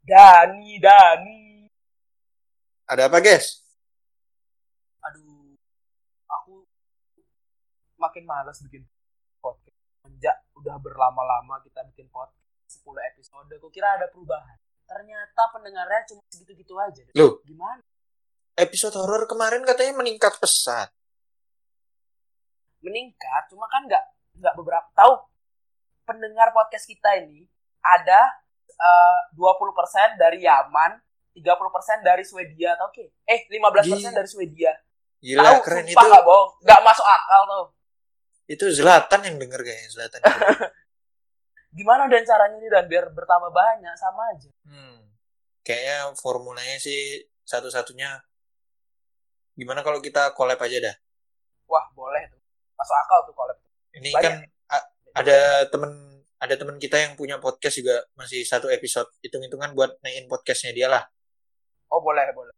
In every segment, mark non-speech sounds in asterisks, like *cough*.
Dani, Dani. Ada apa, guys? Aduh, aku makin males bikin podcast. Sejak udah berlama-lama kita bikin podcast 10 episode, aku kira ada perubahan. Ternyata pendengarnya cuma segitu-gitu aja. Loh? Gimana? Episode horor kemarin katanya meningkat pesat. Meningkat, cuma kan nggak nggak beberapa tahu pendengar podcast kita ini ada eh, 20% dari Yaman, 30% dari Swedia, tau oke? Eh, 15% Gila. dari Swedia. Gila, Tahu, keren itu. nggak bohong, nggak masuk akal tuh. Itu Zlatan yang denger kayaknya, Zlatan. *laughs* Gimana dan caranya nih dan biar bertambah banyak sama aja. hmm. Kayaknya formulanya sih satu-satunya gimana kalau kita collab aja dah. Wah, boleh tuh. Masuk akal tuh collab. Ini Banyak. kan ada temen ada temen kita yang punya podcast juga masih satu episode hitung-hitungan buat naikin podcastnya dia lah. Oh, boleh, boleh.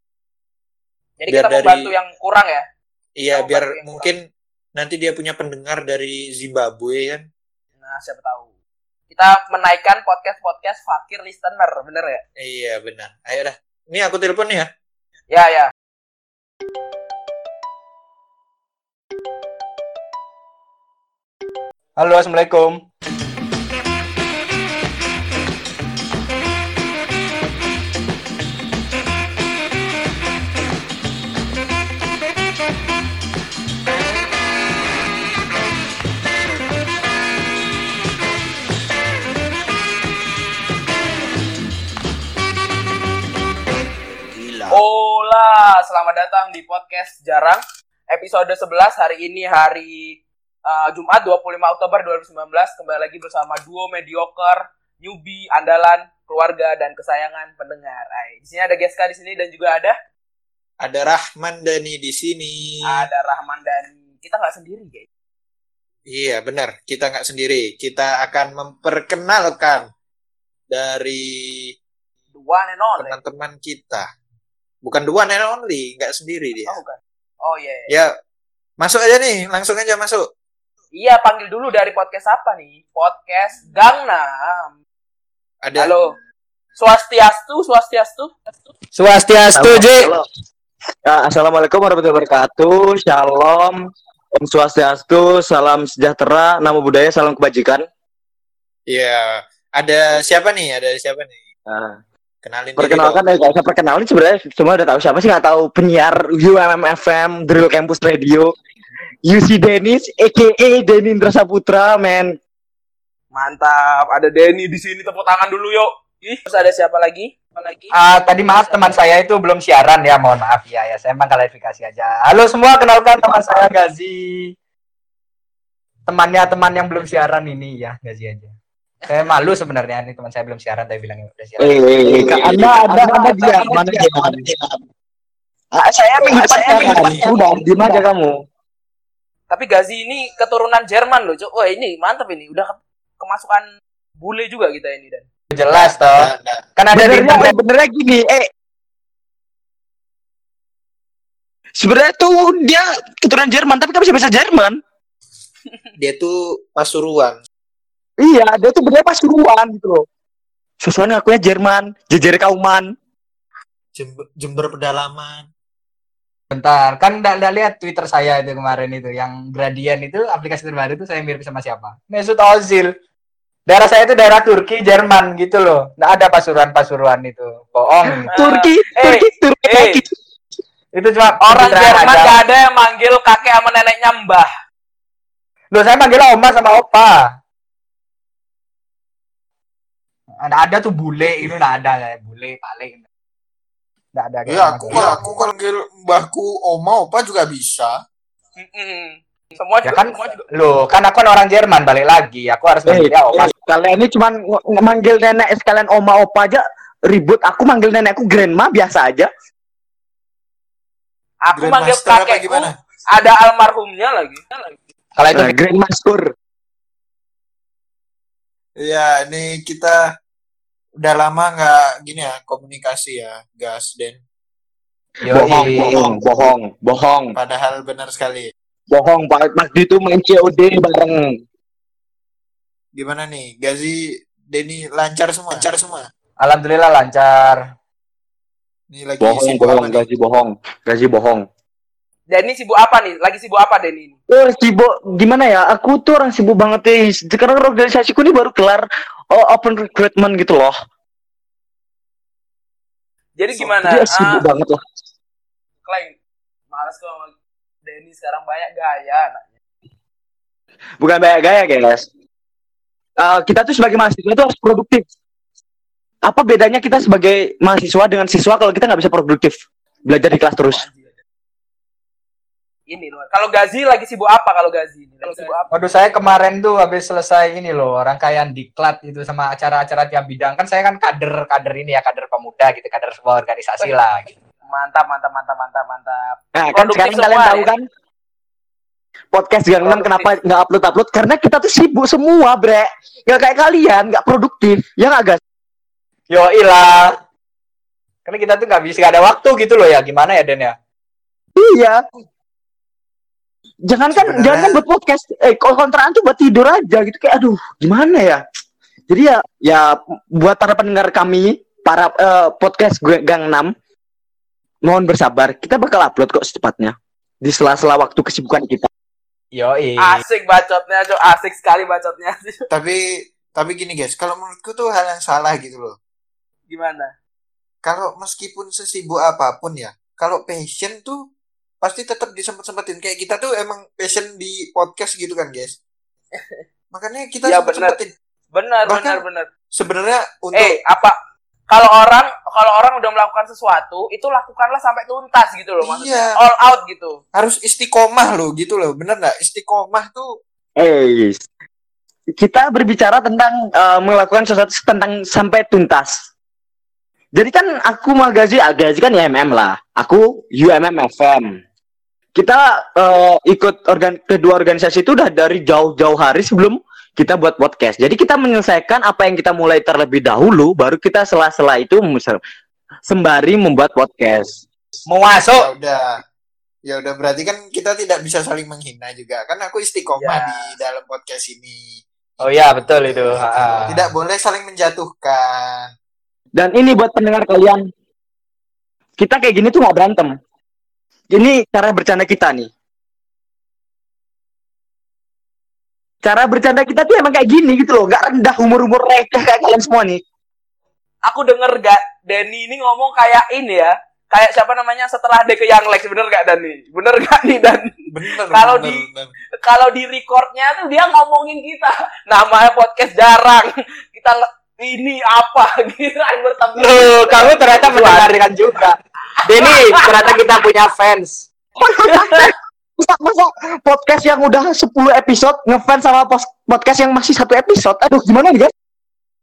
Jadi Biar kita dari- membantu yang kurang ya. Iya, biar mungkin nanti dia punya pendengar dari Zimbabwe kan. Nah, siapa tahu. Kita menaikkan podcast-podcast fakir listener, bener ya? Iya, benar. Ayo dah. Ini aku telepon nih ya. Ya, ya. Halo, assalamualaikum. Selamat datang di podcast Jarang episode 11 hari ini hari uh, Jumat 25 Oktober 2019 kembali lagi bersama duo mediocre, newbie, andalan, keluarga dan kesayangan pendengar. Ay, di sini ada Geska di sini dan juga ada Ada Rahman Dani di sini. ada Rahman dan kita nggak sendiri guys. Iya, benar. Kita nggak sendiri. Kita akan memperkenalkan dari one and teman-teman kita. Bukan the one and only, nggak sendiri dia. Oh, bukan. Oh iya. iya. Ya, masuk aja nih, langsung aja masuk. Iya, panggil dulu dari podcast apa nih? Podcast Gangnam. Ada Halo. Swastiastu, Swastiastu. Swastiastu, Ji. Ya, Assalamualaikum warahmatullahi wabarakatuh. Shalom. Om Swastiastu, salam sejahtera, nama budaya, salam kebajikan. Iya, ada siapa nih? Ada siapa nih? Nah, Kenalin perkenalkan, eh, gak usah perkenalin sebenarnya semua udah tahu siapa sih nggak tahu penyiar UMM FM, Drill Campus Radio, UC Dennis, AKA Denny Indra Saputra, men. Mantap, ada Denny di sini tepuk tangan dulu yuk. Ih, terus ada siapa lagi? Apa lagi? Ah, tadi maaf teman saya itu belum siaran ya, mohon maaf ya. Ya, saya emang klarifikasi aja. Halo semua, kenalkan teman saya Gazi. Temannya teman yang belum siaran ini ya, Gazi aja. Saya malu sebenarnya nih teman saya belum siaran tapi bilang udah siaran. Eh, eh, eh, anda, anda, anda dia, mana dia? Ah, saya minggu depan siaran. Udah, diem aja kamu. Tapi Gazi ini keturunan Jerman loh, Cuk. Wah, ini mantap ini. Udah ke- kemasukan bule juga kita ini dan. Jelas toh. Nah, nah. Kan ada di Benernya, benernya gini, eh. Sebenarnya tuh dia keturunan Jerman, tapi kan bisa bahasa Jerman. Dia tuh Pasuruan. Iya, dia tuh benernya Pasuruan gitu loh. Susuan ngakunya Jerman, jejer kauman. Jember, Jember pedalaman. Bentar, kan enggak lihat Twitter saya itu kemarin itu yang Gradian itu aplikasi terbaru itu saya mirip sama siapa? Mesut Ozil. Daerah saya itu daerah Turki, Jerman gitu loh. Nggak ada pasuruan-pasuruan itu. Bohong. Turki, eh, Turki, Turki. eh. Itu cuma Orang Jerman aja. gak ada yang manggil kakek sama neneknya Mbah. Loh, saya manggil oma sama opa. Nggak ada tuh bule, itu nggak ada kayak bule, paling. Nggak ada. kayak Iya, sama aku kalau aku kalau manggil mbahku oma opa juga bisa. Mm-mm. Semua Ya juga, kan, semua juga. loh, kan aku kan orang Jerman, balik lagi. Aku harus Eh, manggil dia oma. eh, kalian ini cuman ng- ng- manggil nenek sekalian oma opa aja ribut. Aku manggil nenekku grandma biasa aja. Aku manggil Grandmaster kakekku gimana? ada almarhumnya lagi. Kalau itu Nah, grandma skur. Iya, ini kita udah lama nggak gini ya komunikasi ya, gas Den. Yoi. Bohong, bohong, bohong, bohong, Padahal benar sekali. bohong. Pak Mas itu main COD bareng. Gimana nih, Gazi, Denny lancar semua, lancar semua. Alhamdulillah lancar. Ini lagi Bohong, sibuk bohong, apa nih? gaji bohong, gaji bohong. Denny sibuk apa nih? Lagi sibuk apa Denny ini? Oh, sibuk gimana ya? Aku tuh orang sibuk banget nih. Sekarang organisasiku ini baru kelar oh, open recruitment gitu loh. Jadi gimana? Dia sibuk Ah, banget lah. Klaim. Males kok sama Denny sekarang banyak gaya anaknya. Bukan banyak gaya, guys. Eh, kita tuh sebagai mahasiswa itu harus produktif. Apa bedanya kita sebagai mahasiswa dengan siswa kalau kita nggak bisa produktif? Belajar di kelas terus. Ini loh. Kalau Gazi lagi sibuk apa kalau Gazi ini? Lagi sibuk apa? Waduh saya kemarin tuh habis selesai ini loh rangkaian diklat itu sama acara-acara tiap bidang kan saya kan kader kader ini ya kader pemuda gitu kader sebuah organisasi lah gitu. Mantap, mantap, mantap, mantap, mantap. Nah, kan sekarang kalian semua, tahu ya? kan podcast 6 Produktif. kenapa nggak upload upload karena kita tuh sibuk semua bre nggak kayak kalian nggak produktif ya nggak guys Yo ilah. Karena kita tuh nggak bisa nggak ada waktu gitu loh ya gimana ya Den ya? iya jangan kan Sebenarnya- jangan kan buat podcast eh kontraan tuh buat tidur aja gitu kayak aduh gimana ya jadi ya ya buat para pendengar kami para eh, podcast gue Gang 6 mohon bersabar kita bakal upload kok secepatnya di sela-sela waktu kesibukan kita Yo Asik bacotnya, Cok. Asik sekali bacotnya. *laughs* Tapi tapi gini guys, kalau menurutku tuh hal yang salah gitu loh. Gimana? Kalau meskipun sesibuk apa pun ya, kalau passion tuh pasti tetap disempet-sempetin. Kayak kita tuh emang passion di podcast gitu kan guys. *laughs* Makanya kita Iya, sempet-sempetin. Benar, Bahkan- benar, benar. Sebenarnya untuk Eh, apa kalau orang kalau orang udah melakukan sesuatu, itu lakukanlah sampai tuntas gitu loh maksudnya. Iya. All out gitu. harus istiqomah loh gitu loh. Bener nggak? Istiqomah tuh Eh, kita berbicara tentang eh, melakukan sesuatu tentang sampai tuntas. Jadi kan aku mau gaji, gaji kan IMM lah. Aku UMM FM. Kita eh, ikut organ kedua organisasi itu udah dari jauh-jauh hari sebelum kita buat podcast. Jadi kita menyelesaikan apa yang kita mulai terlebih dahulu, baru kita sela-sela itu misal- sembari membuat podcast. mau ya masuk. udah. Ya udah berarti kan kita tidak bisa saling menghina juga. Kan aku istiqomah Ya. di dalam podcast ini. Oh iya betul itu. Ha-ha. Tidak boleh saling menjatuhkan. Dan ini buat pendengar kalian, kita kayak gini tuh nggak berantem. Ini cara bercanda kita nih. Cara bercanda kita tuh emang kayak gini gitu loh, nggak rendah umur-umur receh kayak kalian semua nih. Aku denger gak Denny ini ngomong kayak ini ya. Kayak siapa namanya setelah Deke Yang Lex bener gak Dani? Bener gak nih Dan? Bener. Kalau bener, di- bener. Kalau di recordnya tuh dia ngomongin kita. Namanya podcast jarang. Kita ini apa? *laughs* Kira bertemu. Loh, kamu ternyata mendengarkan juga. Denny, ternyata kita punya fans. Masa, masa podcast yang udah 10 episode ngefans sama podcast yang masih satu episode. Aduh, gimana nih guys?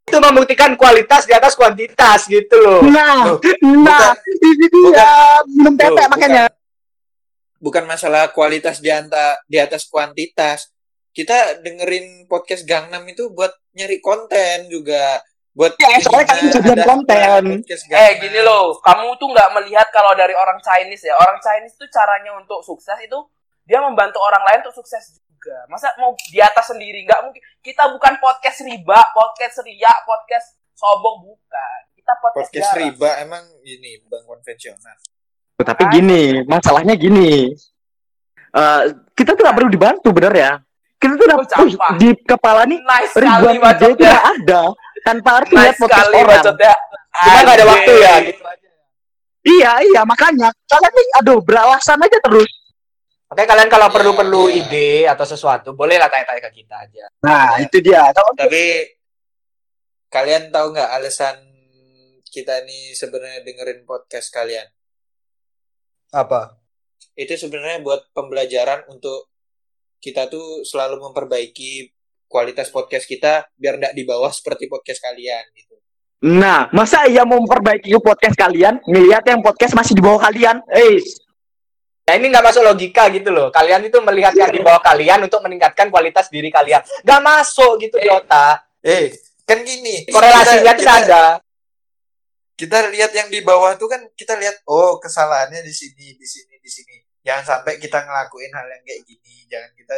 Itu membuktikan kualitas di atas kuantitas gitu loh. Nah, Loh, nah, ini dia minum Tuh, tete makanya. Bukan, bukan masalah kualitas di, anta, di atas kuantitas. Kita dengerin podcast Gangnam itu buat nyari konten juga. Buat Ya, soalnya kalian ininya jadian ada konten. Eh Gangnam. gini loh, kamu tuh nggak melihat kalau dari orang Chinese ya. Orang Chinese tuh caranya untuk sukses itu dia membantu orang lain untuk sukses juga. Masa mau di atas sendiri nggak mungkin. Kita bukan podcast riba, podcast ria, podcast sobong bukan. Kita podcast, Podcast jarang. riba emang ini bank konvensional. Tapi gini, masalahnya gini. Eh, kita tuh nggak perlu dibantu bener ya. Kita tuh udah Oh, di kepala nih Nice ribuan ide itu ada tanpa harus lihat Nice podcast sekali orang. bacotnya. Kita nggak ada waktu ya. Gitu. Iya iya makanya kalian nih aduh beralasan aja terus. Oke, kalian kalau perlu-perlu ide atau sesuatu, bolehlah tanya-tanya ke kita aja. Nah itu dia. Kalau Tapi kalian tahu nggak alasan kita nih sebenarnya dengerin podcast kalian? Apa? Itu sebenarnya buat pembelajaran untuk kita tuh selalu memperbaiki kualitas podcast kita biar nggak di bawah seperti podcast kalian gitu. Nah, masa iya mau memperbaiki podcast kalian, ngelihat yang podcast masih di bawah kalian? Eh, Nah ini nggak masuk logika gitu loh. Kalian itu melihat yang di bawah kalian untuk meningkatkan kualitas diri kalian. Nggak masuk gitu di otak. Eh, kan gini. Korelasinya kita, tidak kita, ada. kita lihat yang di bawah tuh kan kita lihat oh kesalahannya di sini, di sini, di sini. Jangan sampai kita ngelakuin hal yang kayak gini. Jangan kita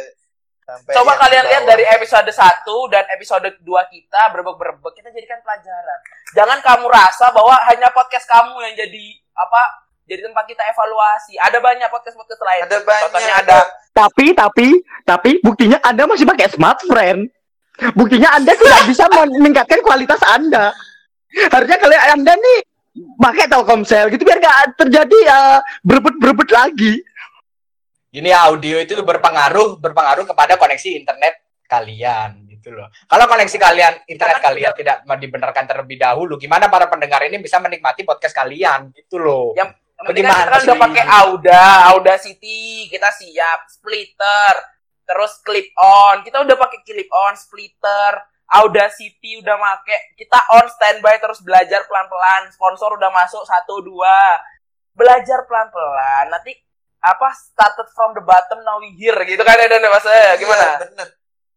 Sampai Coba kalian lihat dari episode 1 dan episode 2 kita berebek-berebek kita jadikan pelajaran. Jangan kamu rasa bahwa hanya podcast kamu yang jadi apa? Jadi tempat kita evaluasi. Ada banyak podcast-podcast lain. ada banyak Contohnya ada Tapi tapi tapi buktinya Anda masih pakai smartphone. Buktinya Anda tidak *laughs* bisa meningkatkan kualitas Anda. Harusnya kalian Anda nih pakai Telkomsel gitu biar gak terjadi uh, berebut-berebut lagi. Ini audio itu berpengaruh berpengaruh kepada koneksi internet kalian gitu loh. Kalau koneksi kalian internet kalian tidak dibenarkan terlebih dahulu, gimana para pendengar ini bisa menikmati podcast kalian gitu loh. Yang kan Bagaimana kita kan udah pakai Auda, Audacity, kita siap, Splitter, terus clip on, kita udah pakai clip on, Splitter, Audacity udah make, kita on standby terus belajar pelan-pelan, sponsor udah masuk satu dua, belajar pelan-pelan, nanti apa started from the bottom now we here gitu kan ya dan mas Iya, gimana? bener.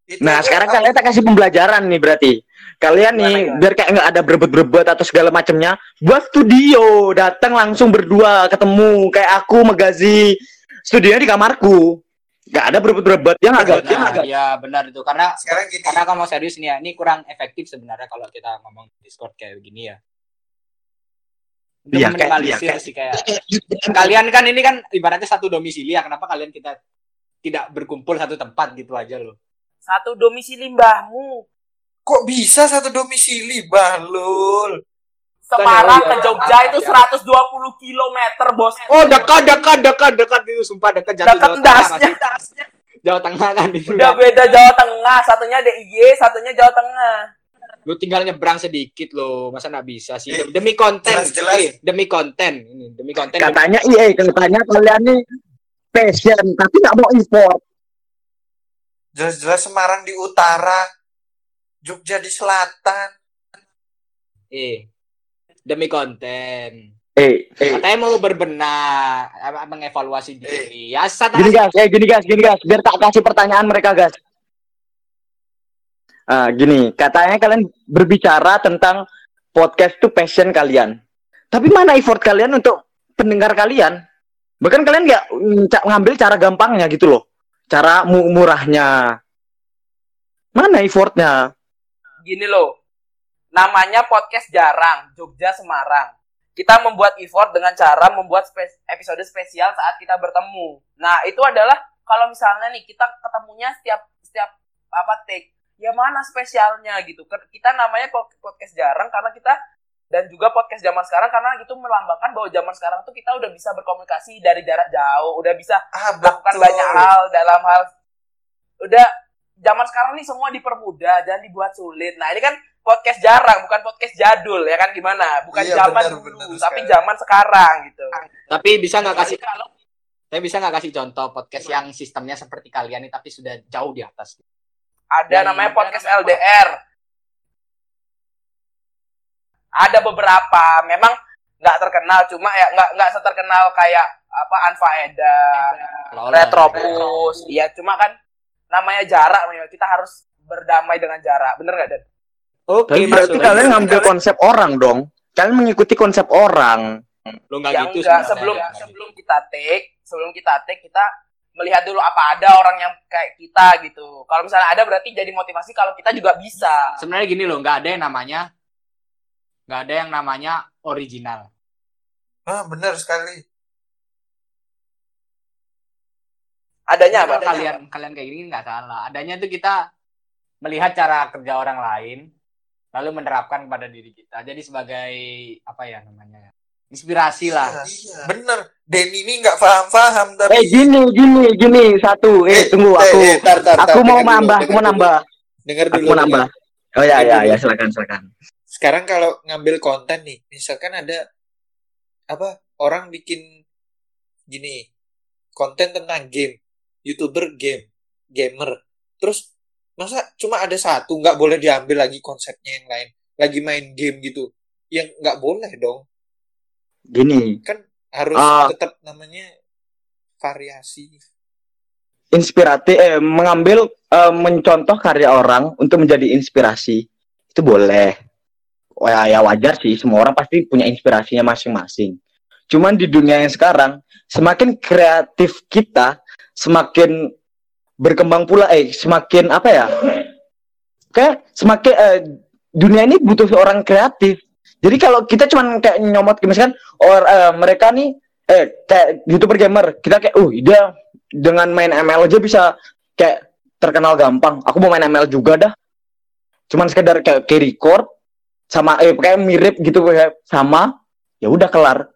Itu Nah, sekarang aku- kalian tak kasih pembelajaran nih berarti. Kalian nih Gimana, gimana? biar kayak nggak ada berebut-berebut atau segala macamnya, buat studio, datang langsung berdua ketemu kayak aku Megazi. Studionya di kamarku. Gak ada berebut-berebut. Ya nggak, Gaz? Ya nggak, Gaz? Iya benar itu karena sekarang gini karena kalau mau serius nih ya, ini kurang efektif sebenarnya kalau kita ngomong di Discord kayak begini ya. Untuk Iya, kayak- meminimalisir iya, kayak- sih kayak *laughs* kalian kan ini kan ibaratnya satu domisili ya, kenapa kalian kita tidak berkumpul satu tempat gitu aja loh. Satu domisili mbahmu, kok bisa satu domisili bahlul Semarang ke iya. Jogja itu 120 km bos. Oh dekat dekat dekat dekat itu sumpah dekat jatuh Dekat dasnya. Jawa Tengah kan itu. Udah beda Jawa Tengah, satunya DIY, satunya Jawa Tengah. Lu tinggal nyebrang sedikit loh, masa nggak bisa sih? Eh, Demi konten. Iya, demi konten, ini demi konten. Katanya iya, katanya kalian nih passion, tapi nggak mau import. jelas-jelas Semarang di utara Jogja di selatan Eh, demi konten. Eh, eh, Katanya mau berbenah, mengevaluasi diri. Ya, satu gini guys, eh gini guys, gini guys, biar tak kasih pertanyaan mereka guys. Ah, gini, katanya kalian berbicara tentang podcast itu passion kalian. Tapi mana effort kalian untuk pendengar kalian? Bahkan kalian nggak ngambil cara gampangnya gitu loh, cara mu- murahnya. Mana effortnya? Gini loh, namanya podcast jarang, Jogja Semarang. Kita membuat effort dengan cara membuat spe- episode spesial saat kita bertemu. Nah, itu adalah kalau misalnya nih kita ketemunya setiap setiap apa take, ya mana spesialnya gitu. Kita namanya po- podcast jarang karena kita dan juga podcast zaman sekarang karena itu melambangkan bahwa zaman sekarang tuh kita udah bisa berkomunikasi dari jarak jauh, udah bisa ah melakukan banyak hal dalam hal. Udah zaman sekarang nih semua dipermudah jangan dibuat sulit. Nah ini kan podcast jarang bukan podcast jadul ya kan? Gimana? Bukan Iya, zaman benar, dulu benar tapi zaman sekarang gitu. Tapi bisa nggak kasih saya bisa nggak kasih contoh podcast yang sistemnya seperti kalian ini tapi sudah jauh di atas. Ada Yang- namanya podcast LDR ada beberapa memang nggak terkenal cuma ya nggak nggak seterkenal kayak apa Anfaeda. Retropus iya cuma kan namanya jarak kita harus berdamai dengan jarak bener nggak Dan? Oke, Tapi berarti kalian ngambil konsep orang dong. Kalian mengikuti konsep orang. Lo nggak ya gitu enggak sebelum gitu. sebelum kita take sebelum kita take kita melihat dulu apa ada orang yang kayak kita gitu. Kalau misalnya ada berarti jadi motivasi kalau kita juga bisa. Sebenarnya gini loh nggak ada yang namanya nggak ada yang namanya original. Ah benar sekali. Adanya Kalau apa? kalian kalian kayak gini nggak salah. Adanya tuh kita melihat cara kerja orang lain lalu menerapkan kepada diri kita. Jadi sebagai apa ya namanya inspirasi lah iya bener Denny ini nggak paham-paham tapi Eh gini, gini, gini satu. Eh, Eh, tunggu eh, aku. eh, tar, tar, tar, Aku mau nambah, aku dengar mau dulu. nambah. dengar Aku dulu mau dengar. nambah. Oh ya, ya, ya, silakan, silakan. sekarang kalau ngambil konten nih misalkan ada apa orang bikin gini konten tentang game youtuber game gamer terus masa cuma ada satu nggak boleh diambil lagi konsepnya yang lain lagi main game gitu yang nggak boleh dong Gini, kan harus Ah. tetap namanya variasi inspiratif eh mengambil eh, mencontoh karya orang untuk menjadi inspirasi. Itu boleh. Oh, ya, ya wajar sih, semua orang pasti punya inspirasinya masing-masing. Cuman di dunia yang sekarang, semakin kreatif kita, semakin berkembang pula eh semakin apa ya kayak semakin eh, dunia ini butuh orang kreatif jadi kalau kita cuman kayak nyomot misalkan or eh, mereka nih eh kayak youtuber gamer kita kayak uh dia dengan main ML aja bisa kayak terkenal gampang. Aku mau main ML juga dah. Cuman sekedar kayak, kayak record sama eh kayak mirip gitu kayak sama ya udah kelar.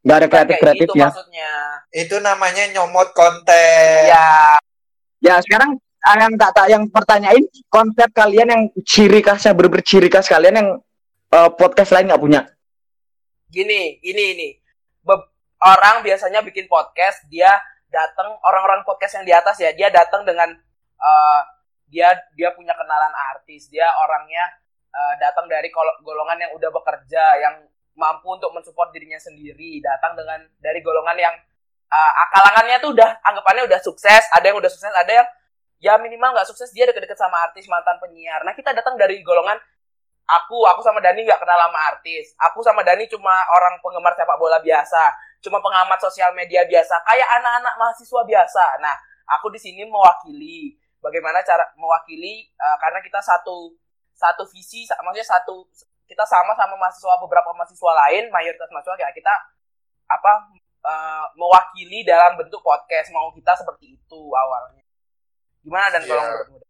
Nggak ada kreatif kreatif gitu ya maksudnya. Itu namanya nyomot konten. Ya, ya sekarang yang tak tak yang pertanyain konsep kalian yang ciri khasnya bener ciri khas kalian yang eh, podcast lain nggak punya gini, ini ini. Orang biasanya bikin podcast, dia datang orang-orang podcast yang di atas ya, dia datang dengan eh, dia dia punya kenalan artis, dia orangnya eh, datang dari golongan yang udah bekerja, yang mampu untuk mensupport dirinya sendiri, datang dengan dari golongan yang eh, akalangannya tuh udah anggapannya udah sukses, ada yang udah sukses, ada yang ya minimal nggak sukses dia deket-deket sama artis mantan penyiar. Nah kita datang dari golongan aku aku sama Dani nggak kenal sama artis. Aku sama Dani cuma orang penggemar sepak bola biasa. Cuma pengamat sosial media biasa. Kayak anak-anak mahasiswa biasa. Nah aku di sini mewakili. Bagaimana cara mewakili? Eh, karena kita satu satu visi maksudnya satu kita sama sama mahasiswa beberapa mahasiswa lain mayoritas mahasiswa kayak kita apa eh, mewakili dalam bentuk podcast. Mau kita seperti itu awalnya. Gimana dan Iya. tolong menurutmu?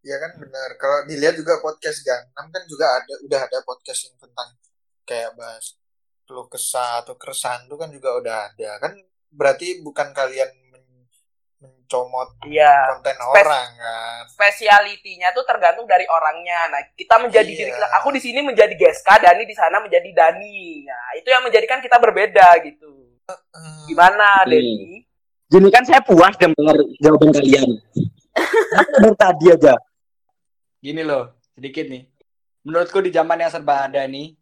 Ya kan benar. Kalau dilihat juga podcast Gangnam kan juga ada udah ada podcast yang tentang kayak bahas keluh kesah atau keresahan itu kan juga udah ada. Kan berarti bukan kalian men- mencomot Iya. konten Spes- orang kan. spesialitinya tuh tergantung dari orangnya. Nah, kita menjadi Iya. diri kita. Aku di sini menjadi Geska, Dani di sana menjadi Dani. Nah, itu yang menjadikan kita berbeda gitu. Gimana, Hmm. Dani? Jadi kan saya puas dengar jawaban kalian. *laughs* Dari tadi aja. Gini loh, sedikit nih. Menurutku di zaman yang serba ada nih,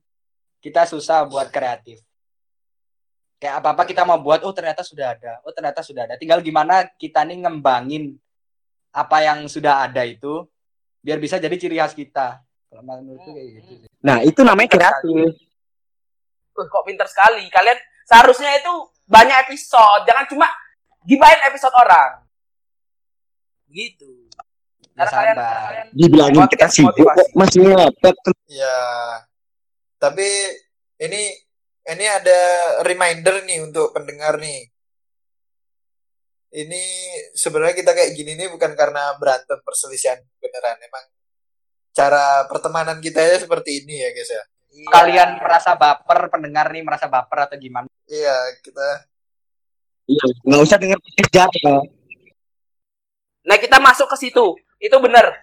kita susah buat kreatif. Kayak apa-apa kita mau buat, oh ternyata sudah ada. Oh ternyata sudah ada. Tinggal gimana kita nih ngembangin apa yang sudah ada itu, biar bisa jadi ciri khas kita. Kalau menurutku kayak gitu. sih. Nah, itu namanya kreatif. Uh, kok pinter sekali. Kalian seharusnya itu banyak episode, jangan cuma gibain episode orang. Gitu. Ya Karena kalian, sabar. kalian Dibilangin kita sibuk kok masih ngepet. Ya. Tapi ini ini ada reminder nih untuk pendengar nih. Ini sebenarnya kita kayak gini nih bukan karena berantem perselisihan beneran. Emang cara pertemanan kita ya seperti ini ya guys ya. Iya. Kalian merasa baper, pendengar nih merasa baper atau gimana? Iya, kita Iya, nggak usah denger podcast jatuh. Nah, kita masuk ke situ. Itu bener.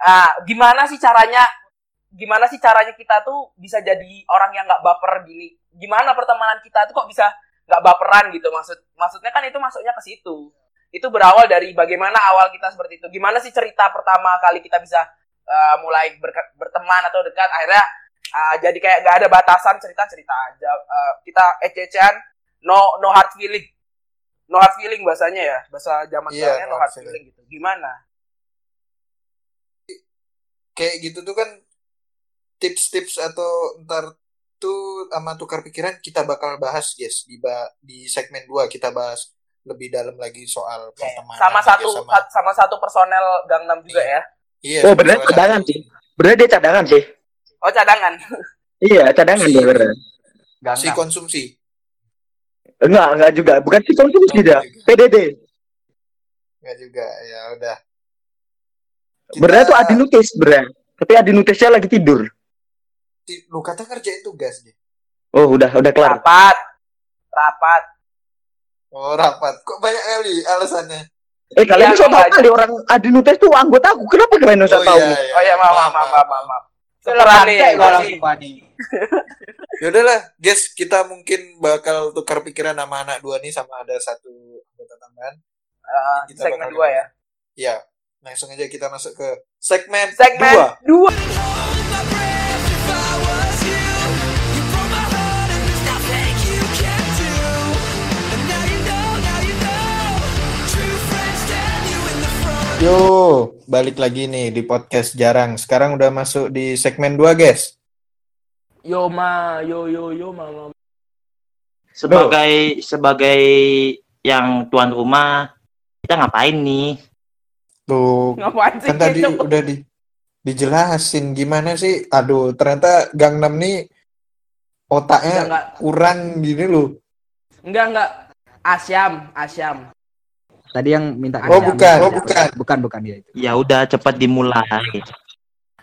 Ah, gimana sih caranya? Gimana sih caranya kita tuh bisa jadi orang yang nggak baper gini? Gimana pertemanan kita tuh kok bisa nggak baperan gitu? Maksud maksudnya kan itu masuknya ke situ. Itu berawal dari bagaimana awal kita seperti itu. Gimana sih cerita pertama kali kita bisa ah, mulai berke- berteman atau dekat? Akhirnya ah, jadi kayak nggak ada batasan cerita cerita aja. Ah, kita ececean, no no hard feeling no hard feeling bahasanya ya bahasa zaman Iya, sekarangnya no hard feeling gitu gimana kayak gitu tuh kan tips-tips atau ntar tuh sama tukar pikiran kita bakal bahas guys di ba- di segmen 2 kita bahas lebih dalam lagi soal pertemanan sama satu sama, sa- sama satu personel Gangnam juga ya iya Oh, salah cadangan sih. Bener dia cadangan sih. oh cadangan *laughs* Iya, cadangan dia bener. si konsumsi Enggak, enggak juga. Bukan si konsumsi Oh, dia. PDD. Enggak juga ya udah Bener tuh Adi Nutis, bener. Tapi Adi Nutisnya lagi tidur. ti- lu kata ngerjain tugas deh Oh, udah, udah kelar. rapat rapat oh rapat kok banyak kali alasannya Eh, kalian Iya, so enggak. kali orang Adi Nutis tuh anggota aku. Kenapa kalian usah tahu? oh ya maaf maaf maaf maaf, maaf. Sekarang Sekarang nih, nih, masih- semua nih. ya udahlah guys kita mungkin bakal tukar pikiran sama anak dua nih sama ada satu anggota tambahan eh, Kita segmen bakal- dua ya ya langsung aja kita masuk ke segmen, segmen dua. dua. Yo, balik lagi nih di podcast jarang. Sekarang udah masuk di segmen 2, guys. yo ma. Yo yo yo mama sebagai sebagai yang tuan rumah kita ngapain nih Tuh, Ngapain sih kan tadi kecoh? udah di dijelasin gimana sih. Aduh, ternyata Gangnam nih otaknya enggak. kurang gini loh. Enggak, enggak. Asyam, Asyam. Tadi yang minta Oh, Asyam. bukan, oh, bukan. Bukan, bukan dia itu. Ya udah cepat dimulai.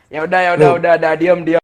Ya udah, ya udah, udah, udah, diam, diam,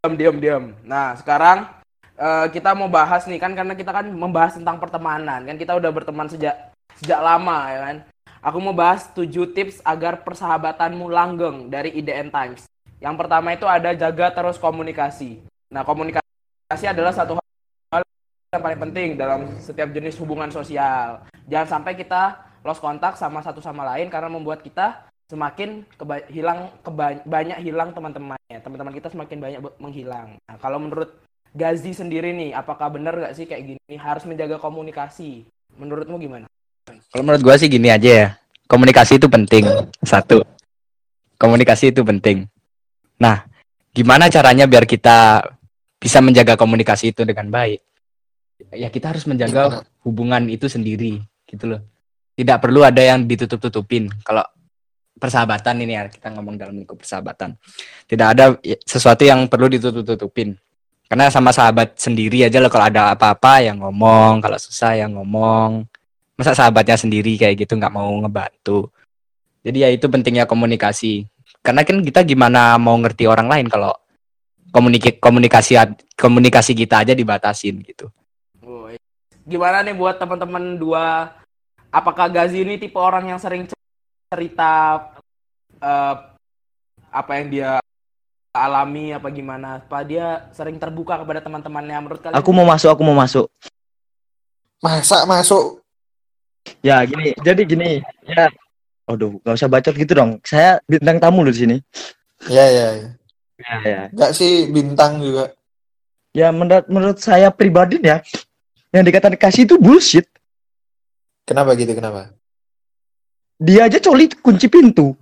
diam, diam, diam. Nah, sekarang eh, kita mau bahas nih kan karena kita kan membahas tentang pertemanan. Kan kita udah berteman sejak sejak lama ya kan. Aku mau bahas 7 tips agar persahabatanmu langgeng dari IDN Times. Yang pertama itu ada jaga terus komunikasi. Nah, komunikasi adalah satu hal yang paling penting dalam setiap jenis hubungan sosial. Jangan sampai kita lost kontak sama satu sama lain karena membuat kita semakin keba- hilang keba- banyak hilang teman-temannya. Teman-teman kita semakin banyak menghilang. Nah, kalau menurut Gazi sendiri nih, apakah benar nggak sih kayak gini harus menjaga komunikasi? Menurutmu gimana? Kalau menurut gua sih gini aja ya. Komunikasi itu penting. Satu. Komunikasi itu penting. Nah, gimana caranya biar kita bisa menjaga komunikasi itu dengan baik? Ya kita harus menjaga hubungan itu sendiri, gitu loh. Tidak perlu ada yang ditutup-tutupin. Kalau persahabatan ini ya, kita ngomong dalam lingkup persahabatan. Tidak ada sesuatu yang perlu ditutup-tutupin. Karena sama sahabat sendiri aja loh kalau ada apa-apa yang ngomong, kalau susah yang ngomong masa sahabatnya sendiri kayak gitu nggak mau ngebantu jadi ya itu pentingnya komunikasi karena kan kita gimana mau ngerti orang lain kalau komunikasi komunikasi komunikasi kita aja dibatasin gitu Woi. Gimana nih buat teman-teman dua? Apakah Gazi ini tipe orang yang sering cerita eh, apa yang dia alami apa gimana? Apa dia sering terbuka kepada teman-temannya menurut kalian? Aku mau masuk, aku mau masuk. Masa masuk Ya gini, jadi gini, ya. Aduh, nggak usah bacot gitu dong. Saya bintang tamu loh di sini. Ya, ya, ya. Ya, ya. Enggak sih bintang juga. Ya menurut menurut saya pribadi ya, yang dikatakan kasih itu bullshit. Kenapa gitu? Kenapa? Dia aja coli kunci pintu.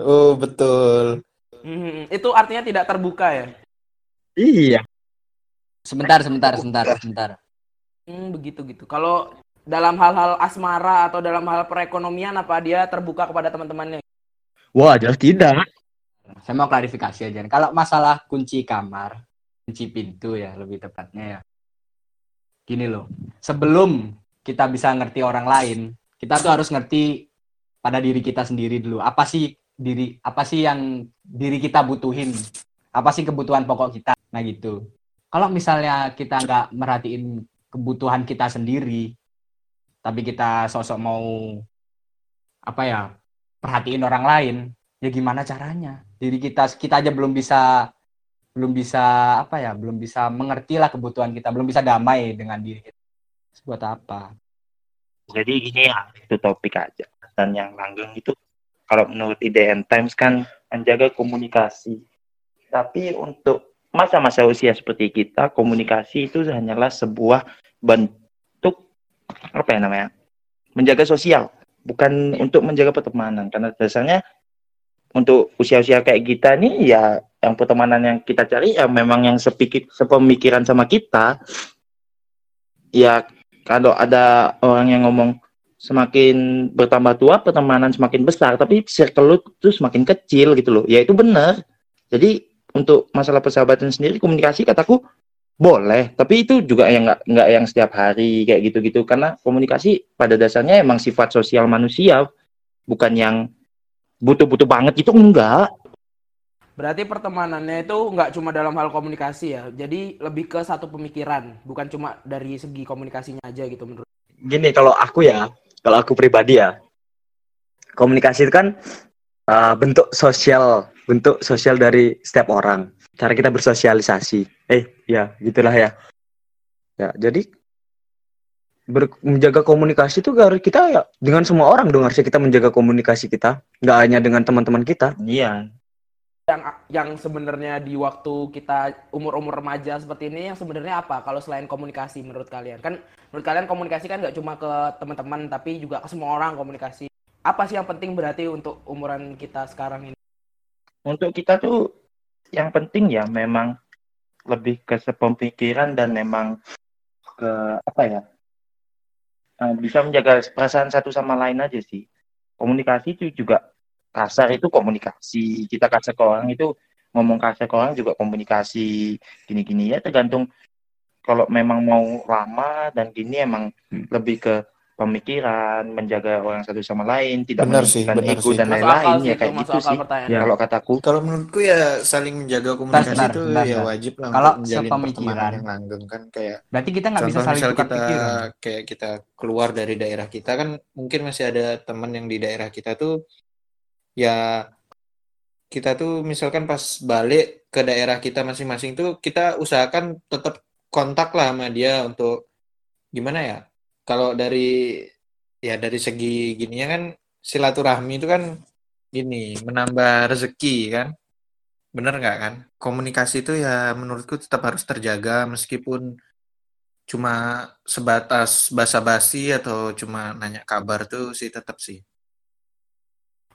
Oh, betul. Hmm, itu artinya tidak terbuka ya? Iya. sebentar sebentar sebentar sebentar Hmm, begitu gitu. Kalau dalam hal-hal asmara atau dalam hal perekonomian apa dia terbuka kepada teman-temannya? Wah, jelas tidak. saya mau klarifikasi aja nih. kalau masalah kunci kamar kunci pintu ya lebih tepatnya ya gini loh sebelum kita bisa ngerti orang lain kita tuh harus ngerti pada diri kita sendiri dulu apa sih diri apa sih yang diri kita butuhin apa sih kebutuhan pokok kita nah gitu kalau misalnya kita nggak merhatiin kebutuhan kita sendiri tapi kita sosok mau apa ya perhatiin orang lain ya gimana caranya diri kita kita aja belum bisa belum bisa apa ya belum bisa mengerti lah kebutuhan kita belum bisa damai dengan diri kita buat apa Jadi gini ya, itu topik aja. Dan yang langgeng itu, kalau menurut IDN Times kan menjaga komunikasi. Tapi untuk masa-masa usia seperti kita, komunikasi itu hanyalah sebuah apa ya namanya, menjaga sosial. Bukan untuk menjaga pertemanan. Karena dasarnya untuk usia-usia kayak kita nih, ya yang pertemanan yang kita cari ya memang yang sepikir, sepemikiran sama kita. Ya kalau ada orang yang ngomong semakin bertambah tua pertemanan semakin besar tapi circle lu tuh semakin kecil gitu loh ya itu benar jadi untuk masalah persahabatan sendiri komunikasi kataku boleh tapi itu juga yang nggak nggak yang setiap hari kayak gitu-gitu karena komunikasi pada dasarnya emang sifat sosial manusia bukan yang butuh-butuh banget itu enggak Berarti pertemanannya itu nggak cuma dalam hal komunikasi ya. Jadi lebih ke satu pemikiran, bukan cuma dari segi komunikasinya aja gitu menurut. Gini kalau aku ya, kalau aku pribadi ya, komunikasi itu kan uh, bentuk sosial, bentuk sosial dari setiap orang. Cara kita bersosialisasi. Eh, ya gitulah ya. Ya, jadi ber- menjaga komunikasi itu harus kita ya dengan semua orang dong harusnya kita menjaga komunikasi kita, nggak hanya dengan teman-teman kita. iya Yang yang sebenarnya di waktu kita umur-umur remaja seperti ini yang sebenarnya apa? Kalau selain komunikasi menurut kalian kan menurut kalian komunikasi kan nggak cuma ke teman-teman tapi juga ke semua orang komunikasi. Apa sih yang penting berarti untuk umuran kita sekarang ini? untuk kita tuh yang penting ya memang lebih ke sepemikiran dan memang ke apa ya eh, bisa menjaga perasaan satu sama lain aja sih komunikasi itu juga kasar itu komunikasi kita kasar ke orang itu ngomong kasar ke orang juga komunikasi gini-gini ya tergantung kalau memang mau lama dan gini emang Hmm. lebih ke pemikiran menjaga orang satu sama lain tidak Benar sih, benar ego sih. dan lain-lain ya kayak gitu sih pertanyaan. ya kalau kataku Kalau menurutku ya saling menjaga komunikasi bentar, itu bentar, ya wajib lah Kalau untuk menjalin sepemikiran. pertemanan yang langgeng kan kayak Berarti kita nggak bisa saling misal tukar kita pikiran. kayak kita keluar dari daerah kita kan mungkin masih ada teman yang di daerah kita tuh ya kita tuh misalkan pas balik ke daerah kita masing-masing tuh kita usahakan tetap kontak lah sama dia untuk gimana ya kalau dari ya dari segi gininya kan silaturahmi itu kan gini menambah rezeki kan. Bener nggak kan? Komunikasi itu ya menurutku tetap harus terjaga meskipun cuma sebatas basa-basi atau cuma nanya kabar tuh sih tetap sih.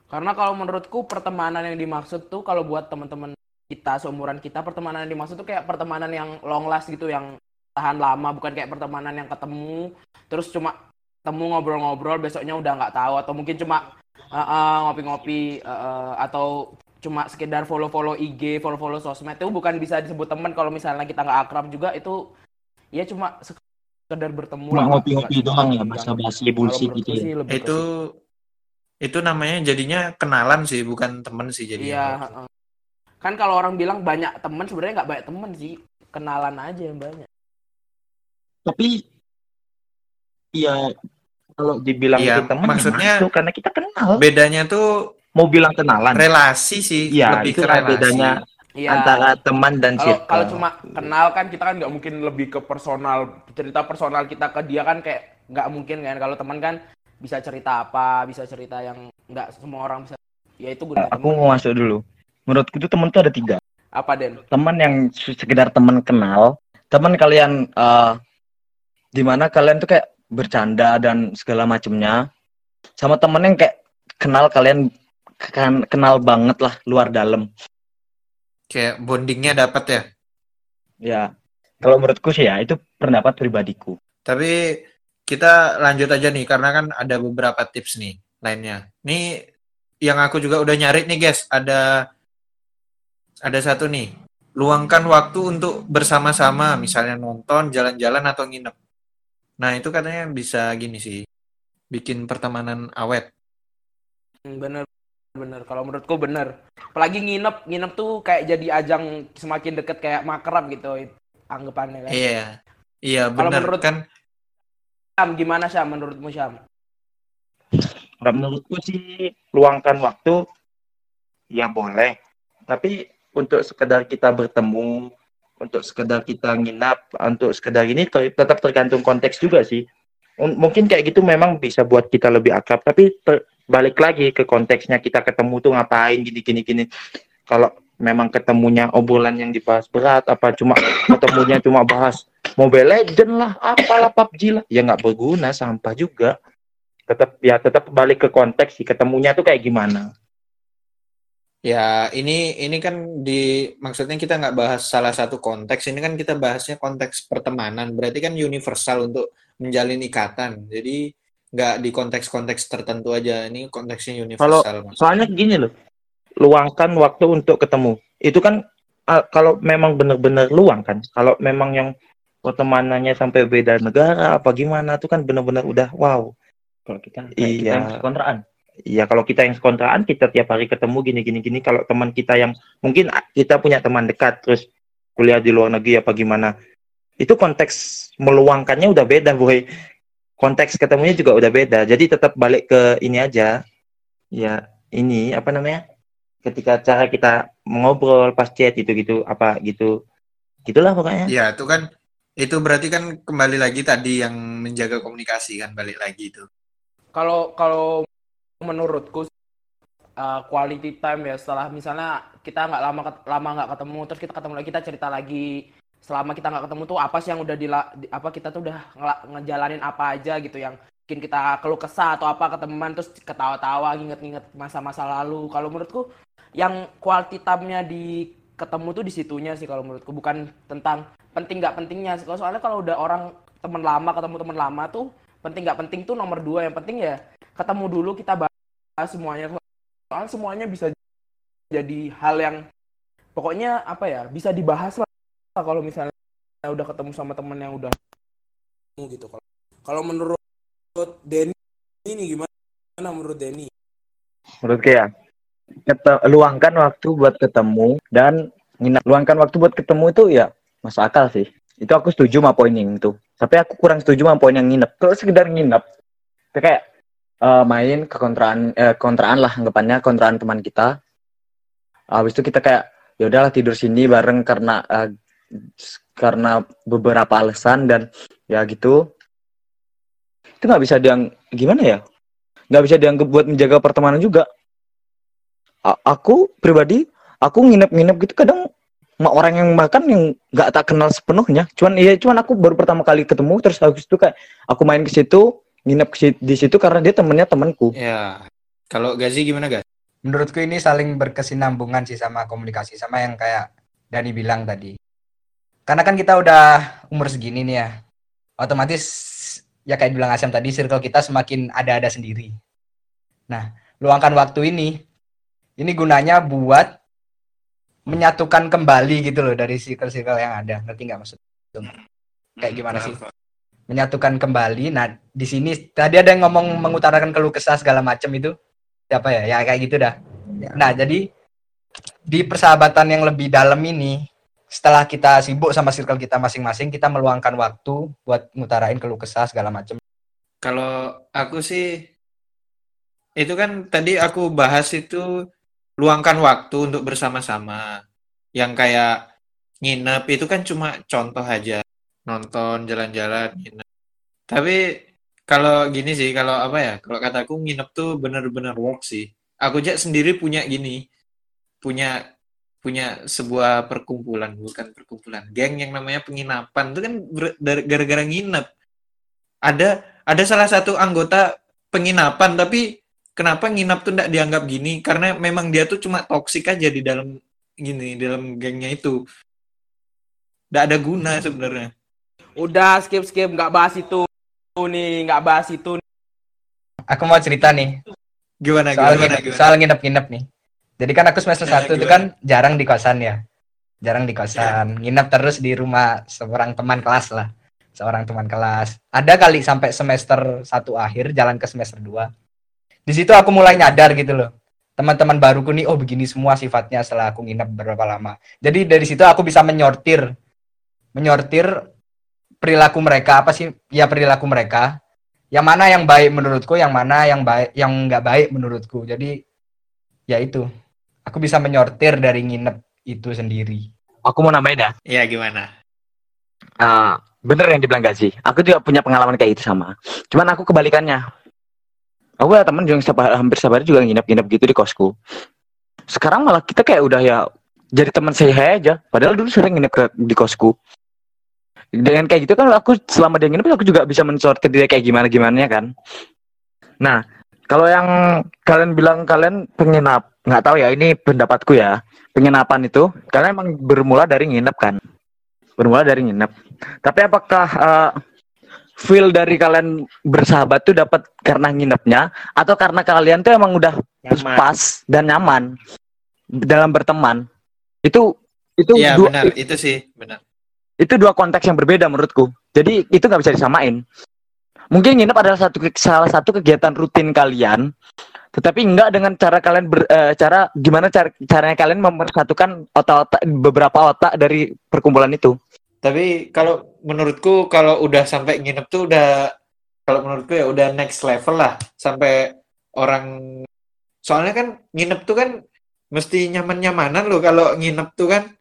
Karena kalau menurutku pertemanan yang dimaksud tuh kalau buat teman-teman kita seumuran kita pertemanan yang dimaksud tuh kayak pertemanan yang long last gitu yang tahan lama bukan kayak pertemanan yang ketemu terus cuma ketemu ngobrol-ngobrol besoknya udah nggak tahu atau mungkin cuma uh, uh, ngopi-ngopi uh, uh, atau cuma sekedar follow-follow IG, follow-follow sosmed itu bukan bisa disebut teman kalau misalnya kita nggak akrab juga itu ya cuma sekedar bertemu Cuma ngopi-ngopi doang ya, nggak- basa-basi, kalau bullshit gitu ya. itu itu namanya jadinya kenalan sih bukan temen sih Iya, jadinya heeh. kan kalau orang bilang banyak teman sebenarnya nggak banyak teman sih, kenalan aja yang banyak. tapi ya kalau dibilang Iya, itu teman maksudnya- ya masuk, karena kita kenal bedanya tuh mau bilang kenalan relasi sih Iya, lebih itu ke relasi bedanya Iya. antara teman dan kalau circle. kalau cuma kenal kan kita kan nggak mungkin lebih ke personal cerita personal kita ke dia kan kayak nggak mungkin kan kalau teman kan bisa cerita apa bisa cerita yang nggak semua orang bisa ya itu guna aku mau masuk dulu. Menurutku itu teman tuh ada tiga. apa Den Teman yang se- sekedar teman kenal, teman kalian eh di mana kalian tuh kayak bercanda dan segala macemnya, sama teman yang kayak kenal kalian kan kenal banget lah luar dalam. kayak bondingnya dapat ya Ya, kalau menurutku sih ya itu pendapat pribadiku. Tapi kita lanjut aja nih karena kan ada beberapa tips nih lainnya. Nih yang aku juga udah nyari nih guys, ada ada satu nih. Luangkan waktu untuk bersama-sama, misalnya nonton, jalan-jalan atau nginep. Nah, itu katanya bisa gini sih. Bikin pertemanan awet. Hmm, bener bener kalau menurutku bener apalagi nginep nginep tuh kayak jadi ajang semakin deket kayak makrab gitu anggapannya kan Iya. Iya, Kalau bener menurut- kan. Syam gimana Syam menurutmu Syam Kalau menurutku sih luangkan waktu ya boleh. Tapi untuk sekedar kita bertemu, untuk sekedar kita nginap, untuk sekedar ini ter- tetap tergantung konteks juga sih. M- Mungkin kayak gitu memang bisa buat kita lebih akrab, tapi balik lagi ke konteksnya kita ketemu tuh ngapain gini gini gini. Kalau memang ketemunya obrolan yang dibahas berat, apa cuma *coughs* ketemunya cuma bahas Mobile Legend lah, apalah PUBG lah, ya nggak berguna, sampah juga tetap ya tetap balik ke konteks sih ketemunya tuh kayak gimana Ya, ini ini kan di maksudnya kita nggak bahas salah satu konteks. Ini kan kita bahasnya konteks pertemanan. Berarti kan universal untuk menjalin ikatan. Jadi nggak di konteks-konteks tertentu aja. Ini konteksnya universal. Mas. soalnya gini loh luangkan waktu untuk ketemu itu kan ah, kalau memang benar-benar luang kan kalau memang yang pertemanannya sampai beda negara apa gimana tuh kan benar-benar udah wow Kalau kita kayak kita yang kontraan. Iya kalau kita yang sekontraan kita tiap hari ketemu gini gini gini. Kalau teman kita yang mungkin kita punya teman dekat terus kuliah di luar negeri apa gimana. Itu konteks meluangkannya udah beda boy. Konteks ketemunya juga udah beda. Jadi tetap balik ke ini aja. Ya ini apa namanya? Ketika cara kita ngobrol pas chat gitu gitu apa gitu. Gitulah pokoknya. Ya, itu kan itu berarti kan kembali lagi tadi yang menjaga komunikasi kan balik lagi itu. kalau kalau menurutku uh, quality time ya setelah misalnya kita nggak lama lama nggak ketemu terus kita ketemu lagi kita cerita lagi selama kita nggak ketemu tuh apa sih yang udah di- apa kita tuh udah ngejalanin apa aja gitu yang bikin kita keluh kesah atau apa ke teman terus ketawa-tawa nginget-nginget masa-masa lalu. Kalau menurutku yang quality time-nya di ketemu tuh di situnya sih kalau menurutku bukan tentang penting nggak pentingnya Kalau soalnya kalau udah orang teman lama ketemu teman lama tuh penting nggak penting tuh nomor dua. Yang penting ya ketemu dulu kita bahas semuanya soalnya semuanya bisa jadi hal yang pokoknya apa ya bisa dibahas lah kalau misalnya udah ketemu sama temen yang udah gitu kalau kalau menurut Denny ini gimana menurut Denny Menurutku ya, kete- luangkan waktu buat ketemu dan nginap. Luangkan waktu buat ketemu itu ya masuk akal sih. Itu aku setuju sama poin yang itu. Tapi aku kurang setuju sama poin yang nginep. Kalau sekedar nginep, kayak eh, main ke kontraan, eh, kontraan lah anggapannya kontraan teman kita. Habis itu kita kayak ya udahlah tidur sini bareng karena s- karena beberapa alasan dan ya gitu. Itu nggak bisa diang gimana ya? nggak bisa dianggap buat menjaga pertemanan juga. A- aku pribadi, aku nginep-nginep gitu kadang sama orang yang makan yang nggak tak kenal sepenuhnya. Cuman iya, cuman aku baru pertama kali ketemu terus habis itu kayak aku main ke situ, nginep di situ karena dia temennya temanku. Ya. Kalau Gazi gimana, Gaz? Menurutku ini saling berkesinambungan sih sama komunikasi sama yang kayak Dani bilang tadi. Karena kan kita udah umur segini nih ya. Otomatis ya kayak bilang Asam tadi circle kita semakin ada-ada sendiri. Nah, luangkan waktu ini ini gunanya buat menyatukan kembali gitu loh dari circle-circle yang ada. Ngerti nggak maksud? Kayak gimana sih? Menyatukan kembali. Nah, di sini tadi ada yang ngomong mengutarakan keluh kesah segala macam itu. Siapa ya? Ya kayak gitu dah. Nah, jadi di persahabatan yang lebih dalam ini, setelah kita sibuk sama circle kita masing-masing, kita meluangkan waktu buat ngutarain keluh kesah segala macam. Kalau aku sih itu kan tadi aku bahas itu luangkan waktu untuk bersama-sama. Yang kayak nginep itu kan cuma contoh aja. Nonton, jalan-jalan, nginep. Tapi kalau gini sih, kalau apa ya? Kalau kataku nginep tuh bener-bener work sih. Aku aja sendiri punya gini. Punya punya sebuah perkumpulan, bukan perkumpulan. Geng yang namanya penginapan. Itu kan gara-gara nginep. Ada ada salah satu anggota penginapan tapi kenapa nginap tuh tidak dianggap gini karena memang dia tuh cuma toksik aja di dalam gini dalam gengnya itu tidak ada guna sebenarnya udah skip skip nggak bahas itu nih nggak bahas itu Aku mau cerita nih gimana soal gimana, nginep, gimana? soal nginep-nginep nih. Jadi kan aku semester Ya, 1 itu kan jarang di kosan ya. Jarang di kosan. Nginep terus di rumah seorang teman kelas lah. Seorang teman kelas. Ada kali sampai semester 1 akhir jalan ke semester 2. Di situ aku mulai nyadar gitu loh. Teman-teman baruku nih oh begini semua sifatnya setelah aku nginep berapa lama. Jadi dari situ aku bisa menyortir menyortir perilaku mereka apa sih? Ya perilaku mereka yang mana yang baik menurutku, yang mana yang baik, yang nggak baik menurutku. Jadi ya itu, aku bisa menyortir dari nginep itu sendiri. Aku mau nambahin dah. ya gimana Ah, bener yang dibilang Gazi. Aku juga punya pengalaman kayak itu sama. Cuman aku kebalikannya. Aku ada temen yang setiap hampir setiap hari juga nginep-nginep gitu di kosku. Sekarang malah kita kayak udah ya jadi teman saya aja. Padahal dulu sering nginep di kosku. Dengan kayak gitu kan aku selama dia nginep aku juga bisa mensortir dia kayak gimana gimana kan. Nah, kalau yang kalian bilang kalian penginap, nggak tahu ya ini pendapatku ya. Penginapan itu kalian emang bermula dari nginep kan? Bermula dari nginep. Tapi apakah eh, feel dari kalian bersahabat tuh dapat karena nginepnya atau karena kalian tuh emang udah Nyaman. pas dan nyaman dalam berteman? Itu itu Iya dua benar itu sih benar itu dua konteks yang berbeda menurutku. Jadi itu nggak bisa disamain. Mungkin nginep adalah satu salah satu kegiatan rutin kalian, tetapi enggak dengan cara kalian ber, eh, cara gimana cara caranya kalian mempersatukan otak-otak beberapa otak dari perkumpulan itu. tapi kalau menurutku kalau udah sampai nginep tuh udah kalau menurutku ya udah next level lah sampai orang soalnya kan nginep tuh kan mesti nyaman-nyamanan loh kalau nginep tuh kan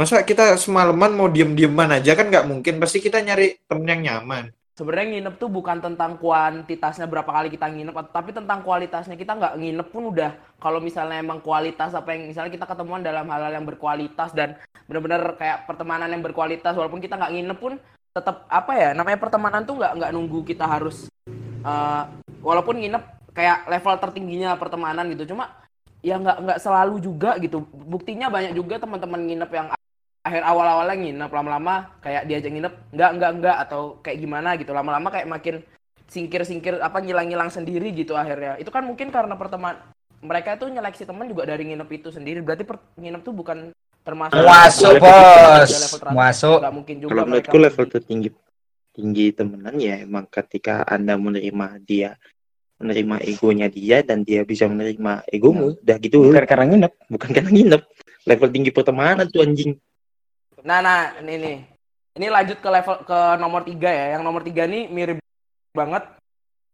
masa kita semalaman mau diem-dieman aja kan nggak mungkin. Pasti kita nyari temen yang nyaman. Sebenarnya nginep tuh bukan tentang kuantitasnya berapa kali kita nginep tapi tentang kualitasnya. Kita nggak nginep pun udah. Kalau misalnya emang kualitas apa yang misalnya kita ketemuan dalam hal-hal yang berkualitas dan bener-bener kayak pertemanan yang berkualitas walaupun kita nggak nginep pun tetap apa ya namanya pertemanan tuh nggak nggak nunggu kita harus eh, walaupun nginep kayak level tertingginya pertemanan gitu. Cuma ya nggak nggak selalu juga gitu. Buktinya banyak juga teman-teman nginep yang akhir awal-awalnya nginep lama-lama kayak diajak nginep enggak enggak enggak atau kayak gimana gitu lama-lama kayak makin singkir-singkir apa ngilang-ngilang sendiri gitu akhirnya itu kan mungkin karena perteman mereka tuh nyeleksi teman juga dari nginep itu sendiri. Berarti per, nginep tuh bukan termasuk Masuk, level bos. Masuk. Nggak mungkin juga Kalau menurutku level tertinggi tinggi temenan ya emang ketika anda menerima dia menerima egonya dia dan dia bisa menerima egomu udah gitu Bukan karena nginep. bukan karena nginep level tinggi pertemanan tuh anjing Nah, nah, ini nih. Ini lanjut ke level ke nomor tiga ya. Yang nomor tiga ini mirip banget.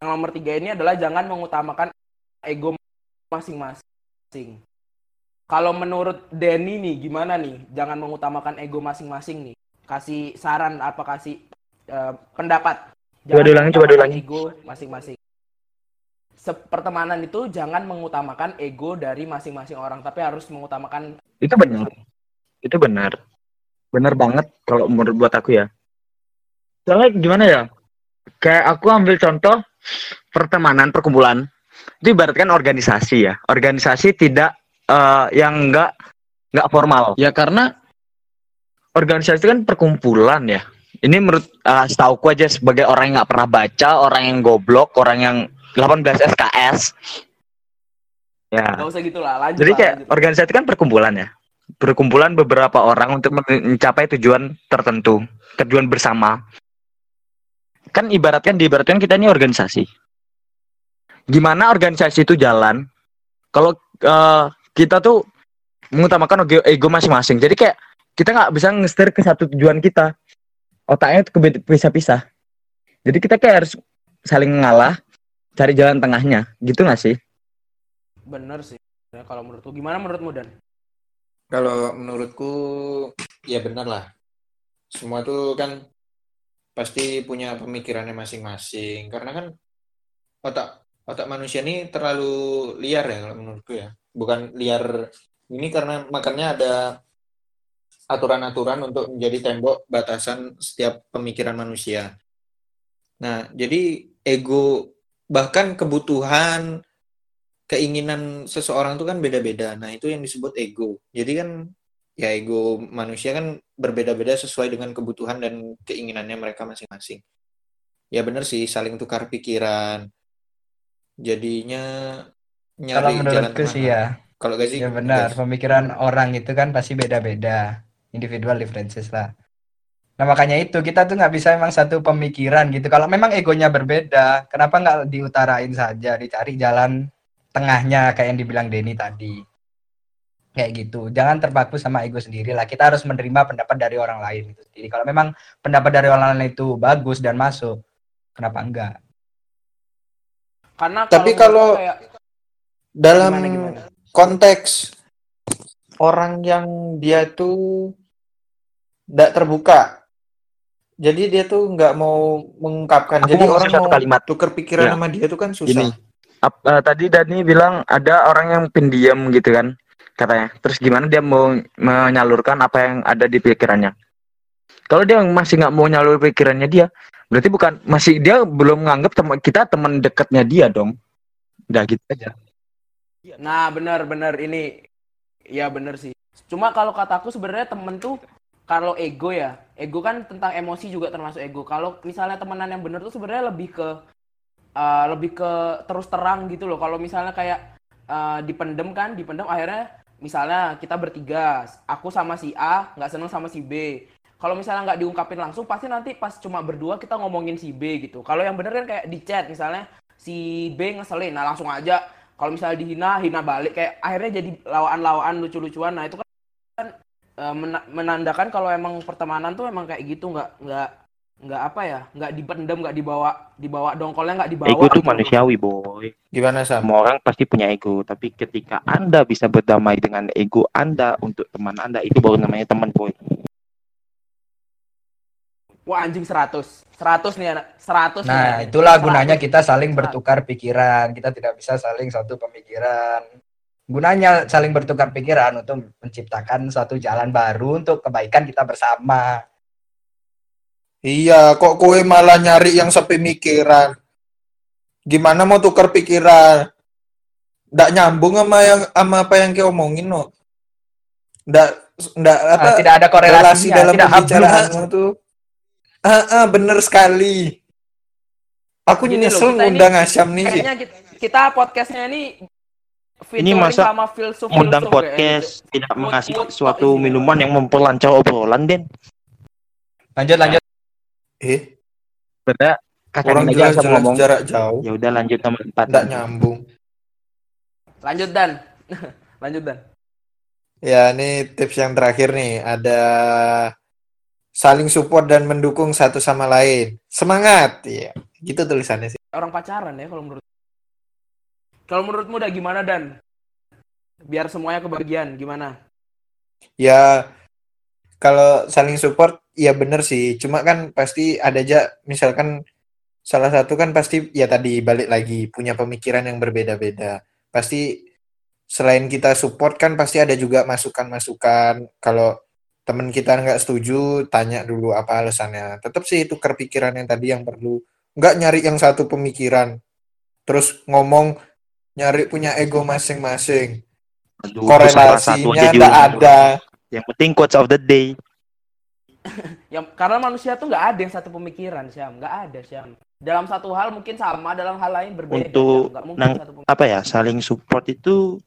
Yang nomor tiga ini adalah jangan mengutamakan ego masing-masing. Kalau menurut Denny nih, gimana nih? Jangan mengutamakan ego masing-masing nih. Kasih saran apa kasih eh, pendapat. Coba diulangi, coba diulangi. Ego masing-masing. Sepertemanan itu jangan mengutamakan ego dari masing-masing orang, tapi harus mengutamakan Itu benar. Itu benar. Benar banget kalau menurut buat aku ya. Soalnya gimana ya? Kayak aku ambil contoh pertemanan, perkumpulan. Itu ibaratkan organisasi ya. Organisasi tidak eh, yang enggak enggak formal. Ya karena organisasi itu kan perkumpulan ya. Ini menurut eh, setauku aja sebagai orang yang nggak pernah baca, orang yang goblok, orang yang 18 SKS. Ya. Gak usah gitu lah, lanjut Jadi lah, kayak lanjut. organisasi kan perkumpulan ya. Perkumpulan beberapa orang untuk mencapai tujuan tertentu, tujuan bersama. Kan ibaratkan diibaratkan kita ini organisasi. Gimana organisasi itu jalan? Kalau eh, kita tuh mengutamakan ego, masing-masing. Jadi kayak kita nggak bisa ngesetir ke satu tujuan kita. Otaknya tuh kebe- pisah-pisah. Jadi kita kayak harus saling ngalah, cari jalan tengahnya. Gitu nggak sih? Bener sih. Kalau menurutku gimana menurutmu Dan? Kalau menurutku ya benar lah. Semua tuh kan pasti punya pemikirannya masing-masing. Karena kan otak otak manusia ini terlalu liar ya kalau menurutku ya. Bukan liar ini karena makanya ada aturan-aturan untuk menjadi tembok batasan setiap pemikiran manusia. Nah, jadi ego bahkan kebutuhan keinginan seseorang itu kan beda-beda. Nah, itu yang disebut ego. Jadi kan ya ego manusia kan berbeda-beda sesuai dengan kebutuhan dan keinginannya mereka masing-masing. Ya benar sih, saling tukar pikiran. Jadinya Kalau nyari jalan menurutku tengah. sih ya, Kalau gak sih? Ya benar, Guys? pemikiran orang itu kan pasti beda-beda, individual differences lah. Nah makanya itu kita tuh nggak bisa emang satu pemikiran gitu. Kalau memang egonya berbeda, kenapa nggak diutarain saja, dicari jalan tengahnya kayak yang dibilang Denny tadi. Kayak gitu. Jangan terpaku sama ego sendiri lah. Kita harus menerima pendapat dari orang lain itu sendiri. Kalau memang pendapat dari orang lain itu bagus dan masuk, kenapa enggak? Karena Tapi menurutku kalau kayak Dalam gimana gimana? konteks orang yang dia tuh tidak terbuka. Jadi dia tuh nggak mau mengungkapkan. Aku Jadi mau orang satu mau kalimat. tuker pikiran Ya. sama dia tuh kan susah. Gini, ap- eh, tadi Dani bilang ada orang yang pendiam gitu kan katanya. Terus gimana dia mau menyalurkan apa yang ada di pikirannya? Kalau dia masih nggak mau nyalur pikirannya dia, berarti bukan masih dia belum menganggap teman kita teman dekatnya dia dong. Udah gitu aja. Nah, benar-benar ini ya benar sih. Cuma kalau kataku sebenarnya temen tuh kalau ego ya, ego kan tentang emosi juga termasuk ego. Kalau misalnya temenan yang benar tuh sebenarnya lebih ke eh, lebih ke terus terang gitu loh. Kalau misalnya kayak eh, dipendem kan, dipendem akhirnya misalnya kita bertiga, aku sama si A nggak seneng sama si B. Kalau misalnya nggak diungkapin langsung, pasti nanti pas cuma berdua kita ngomongin si B gitu. Kalau yang bener kan kayak di chat misalnya si B ngeselin, nah langsung aja kalau misalnya dihina hina balik kayak akhirnya jadi lawan-lawan lucu-lucuan nah itu kan mena- menandakan kalau emang pertemanan tuh emang kayak gitu nggak nggak nggak apa ya nggak dipendam nggak dibawa dibawa dongkolnya nggak dibawa ego tuh gitu. manusiawi boy Gimana Sam? semua orang pasti punya ego tapi ketika anda bisa berdamai dengan ego anda untuk teman anda itu baru namanya teman boy wah anjing 100 100 nih anak 100 nih, Nah, anak. itulah 100. gunanya kita saling bertukar pikiran. Kita tidak bisa saling satu pemikiran. Gunanya saling bertukar pikiran untuk menciptakan suatu jalan baru untuk kebaikan kita bersama. Iya, kok kowe malah nyari yang sepemikiran? Gimana mau tukar pikiran? Nggak nyambung sama yang sama apa yang kita omongin, no. Nggak, nggak apa Ah, tidak ada relasi korelasinya, dalam tidak pembicaraanmu tuh. Ah, ah, bener sekali. Aku Gini loh, nyesel ngundang Asyam nih kayaknya kita, kita podcastnya ini Ini masa sama filsuf Undang filsuf podcast tidak Mood- mengasih suatu minuman yang memperlancar obrolan, Den. Lanjut lanjut. Eh, orang Kacangin aja asal jelas-jelas ngomong. jarak jauh. Ya udah lanjut nomor empat. Nggak nyambung. Lanjut Dan. *laughs* Lanjut Dan. Ya, ini tips yang terakhir nih. Ada saling support dan mendukung satu sama lain. Semangat, ya. Gitu tulisannya sih. Orang pacaran ya kalau menurut. Kalau menurutmu udah gimana Dan? Biar semuanya kebagian gimana? Ya, kalau saling support, ya bener sih. Cuma kan pasti ada aja, misalkan salah satu kan pasti ya tadi balik lagi punya pemikiran yang berbeda-beda. Pasti selain kita support kan pasti ada juga masukan-masukan. Kalau teman kita nggak setuju, tanya dulu apa alasannya. Tetap sih itu pikiran yang tadi yang perlu. Nggak nyari yang satu pemikiran. Terus ngomong nyari punya ego masing-masing. Korelasinya nggak ada. Yang penting quotes of the day. *laughs* Yang karena manusia tuh nggak ada yang satu pemikiran, Syam. Nggak ada, Syam. Dalam satu hal mungkin sama, dalam hal lain berbeda. Untuk mungkin nang-. Apa ya? Saling support itu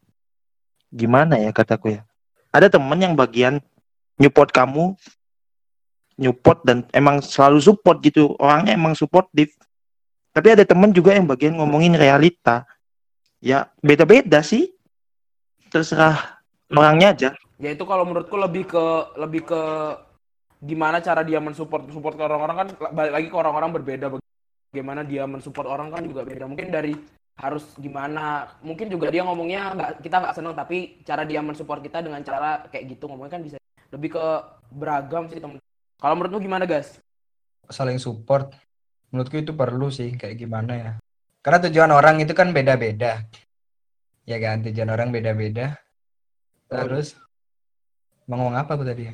gimana ya kataku ya? Ada temen yang bagian nyupport kamu, nyupport dan emang selalu support gitu. Orangnya emang supportif. Tapi ada temen juga yang bagian ngomongin realita. Ya beda-beda sih. Terserah orangnya aja. Ya itu kalau menurutku lebih ke lebih ke gimana cara dia mensupport support ke orang-orang kan balik lagi ke orang-orang berbeda. Bagaimana dia mensupport orang kan juga beda. Mungkin dari harus gimana mungkin juga dia ngomongnya nggak kita nggak seneng tapi cara dia mensupport kita dengan cara kayak gitu ngomongnya kan bisa lebih ke beragam sih temen. Kalau menurutmu gimana guys saling support menurutku itu perlu sih kayak gimana ya. Karena tujuan orang itu kan beda-beda. Ya kan tujuan orang beda-beda. Terus mau ngomong apa aku tadi?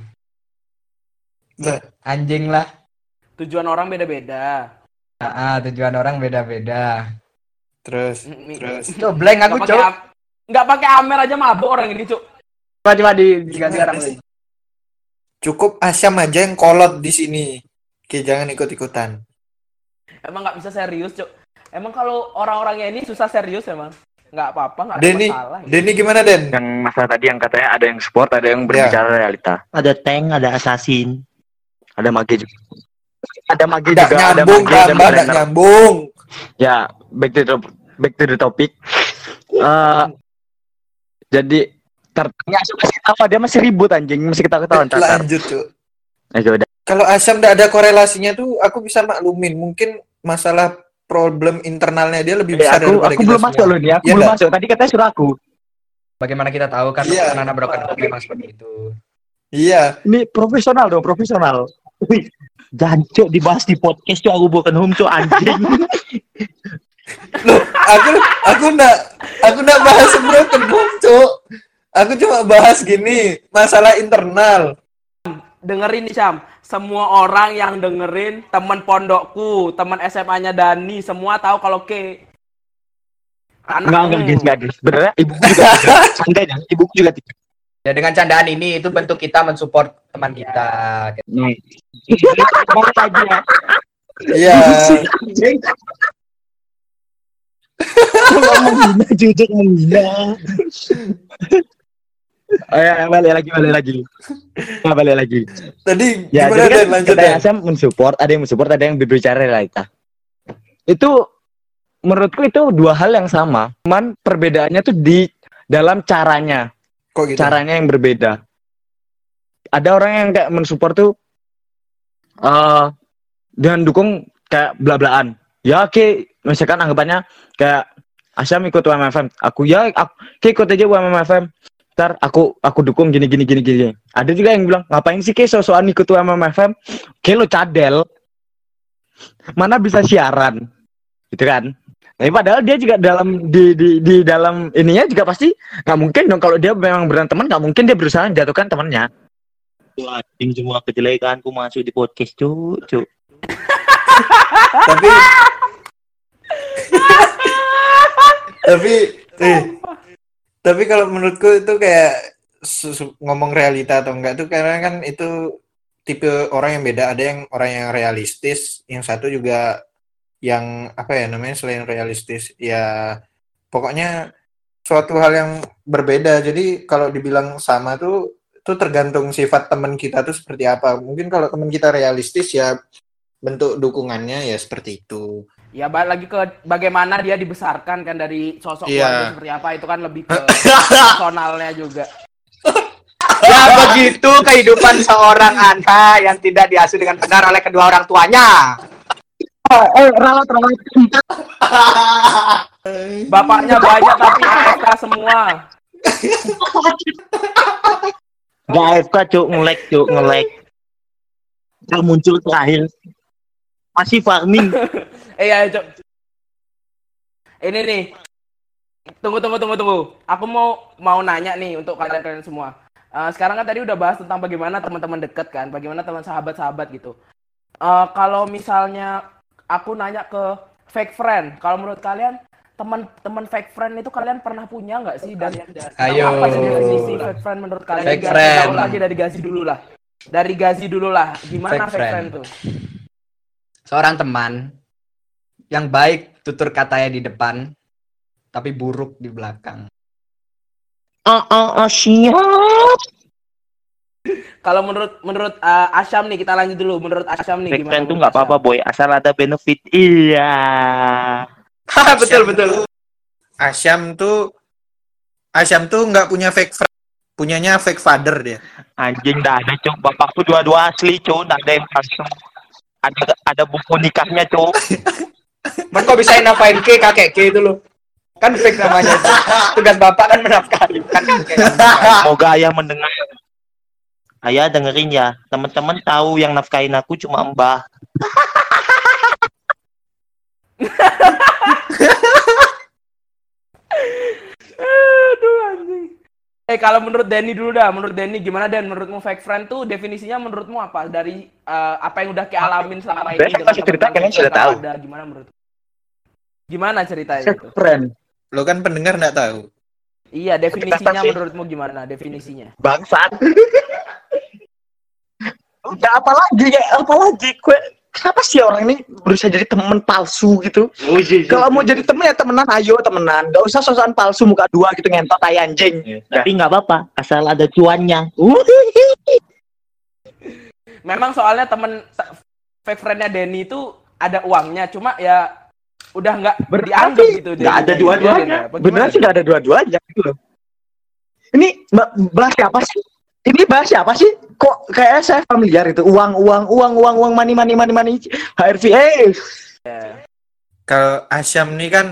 Nah, anjing lah. Tujuan orang beda-beda. Ah tujuan orang beda-beda. Terus, Mm, terus. Cuk, blank aku cok nggak pakai amer aja mabuk orang ini cuk. Coba coba di diganti orang sih. Cukup Asyam aja yang kolot di sini. Oke, jangan ikut-ikutan. emang nggak bisa serius cuk. Emang kalau orang-orangnya ini susah serius emang nggak apa-apa nggak ada Denny, masalah Denny gimana Den? yang masalah tadi yang katanya ada yang sport ada yang Ya. berbicara realita Ada tank, ada assassin. ada mage juga ada mage Nggak juga ada nyambung, mage ada tambah nggak trainer. nyambung. ya back to the, back to the topic Eh, jadi tertanya masih apa dia masih ribut anjing masih ketawa ntar Lanjut, Cuk. eh udah Kalau Asyam nggak ada korelasinya tuh, aku bisa maklumin. Mungkin masalah problem internalnya dia lebih Eh, besar aku daripada aku kita belum semua. masuk loh nih aku Iya belum masuk tadi katanya suruh aku bagaimana kita tahu kan Iya. anak broken home memang seperti itu Iya. ini profesional dong profesional Wih, jancuk dibahas di podcast tuh aku bukan home tuh anjing *laughs* *laughs* Loh, aku aku nggak aku nggak bahas broken home, Cuk. Aku cuma bahas gini, masalah internal. dengerin nih Syam semua orang yang dengerin teman pondokku teman SMA-nya Dani semua tahu kalau ke anak Enggak, enggak, guys, enggak, guys. Sebenarnya ibuku juga tidak. Santai dah, ibuku juga tidak. ya dengan candaan ini itu bentuk kita mensupport teman kita Banget aja. Iya. Kalau *laughs* menghina, jujur menghina. Oh ya, balik lagi, balik lagi. Nah, balik lagi. Tadi Ya, gimana jadi kan? Lanjut Den. Asam mensupport, ada yang mensupport, ada yang berbicara realita. Itu menurutku itu dua hal yang sama. Cuman perbedaannya tuh di dalam caranya. Kok gitu? caranya yang berbeda. Ada orang yang kayak mensupport tuh eh dan dukung kayak bla-blaan. Ya oke, misalkan anggapannya kayak Asyam ikut UMFM, aku ya aku oke, ikut aja UMFM. Ntar aku aku dukung gini gini gini gini. Ada juga yang bilang ngapain sih kayak sosokan ikut UMFM? Oke lo cadel. Mana bisa siaran? Gitu kan? Tapi padahal dia juga dalam di di di dalam ininya juga pasti nggak mungkin dong kalau dia memang beneran teman nggak mungkin dia berusaha menjatuhkan temannya Anjing semua kejelekanku masuk di podcast, cuk, cuk. *laughs* Tapi *laughs* Tapi eh, tapi kalau menurutku itu kayak ngomong realita atau enggak tuh karena kan itu tipe orang yang beda. Ada yang orang yang realistis, yang satu juga yang apa ya namanya selain realistis ya pokoknya suatu hal yang berbeda. Jadi kalau dibilang sama tuh itu tergantung sifat teman kita tuh seperti apa. Mungkin kalau teman kita realistis ya bentuk dukungannya ya seperti itu. Ya balik lagi ke bagaimana dia dibesarkan kan dari sosok Iya. keluarga seperti apa itu kan lebih ke *laughs* personalnya juga. *laughs* Ya begitu kehidupan seorang anak yang tidak diasuh dengan benar oleh kedua orang tuanya. Eh, ralat ralat. *laughs* Bapaknya banyak tapi AFK semua. Gak AFK cuk ngelek cuk ngelek. Yang muncul terakhir masih farming. Eh ya, Cok. Ini nih. Tunggu tunggu tunggu tunggu. Aku mau mau nanya nih untuk kalian-kalian semua. Eh, sekarang kan tadi udah bahas tentang bagaimana teman-teman deket kan, bagaimana teman sahabat-sahabat gitu. Eh, kalau misalnya aku nanya ke fake friend, kalau menurut kalian teman-teman fake friend itu kalian pernah punya nggak sih dan Ayo. apa sih definisi fake friend menurut kalian? Fake Gazi, friend. tahu lagi dari Gazi dulu lah. Dari Gazi dulu lah. Gimana Fake fake, friend. friend. tuh? Seorang teman yang baik tutur katanya di depan, tapi buruk di belakang. Ah ah ah siap. Kalau menurut menurut uh, Asyam nih kita lanjut dulu. Menurut Asyam nih Fake gimana? friend tuh nggak apa-apa boy asal ada benefit. Iya. *laughs* betul betul. Asyam tuh Asyam tuh nggak punya fake friend, punyanya fake father dia. Anjing dah ada cuk bapakku dua-dua asli cuk dah ada yang palsu. Ada ada buku nikahnya cuk. *laughs* Man kok bisa nafain ke kakek ke itu loh. Kan fake namanya itu. Tugas bapak kan menafkahi, kan. Semoga ayah mendengar. Ayah dengerin ya, teman-teman tahu yang nafkahin aku cuma mbah. Aduh anjing. Eh kalau menurut Denny dulu dah, menurut Denny gimana Dan? Menurutmu fake friend tuh definisinya menurutmu apa? Dari uh, apa yang udah kita alamin selama ini Sebenarnya pasti cerita kalian sudah tahu. Ada gimana menurut? Gimana ceritanya itu? friend. Lo kan pendengar nggak tahu. Iya, definisinya menurutmu gimana? Definisinya. Bangsat. Udah apa lagi kayak apa lagi? Kue kenapa sih orang ini berusaha jadi temen palsu gitu? Kalau mau jadi temen ya temenan, ayo temenan. Gak usah sosokan palsu muka dua gitu ngentot tai anjing. Tapi nggak apa-apa, asal ada cuannya. Memang soalnya temen te- fake friendnya Denny itu ada uangnya, cuma ya udah nggak Berarti dianggap gitu. nggak ada dua-duanya. Iya, Den, apa Beneran gimana? sih gak ada dua-duanya gitu loh. Ini ba- bahas siapa sih? Ini bahas siapa sih? Kok kayaknya saya familiar itu. Uang, uang, uang, uang, uang, money, money, money, money. HRV, eh. Kalau Asyam nih kan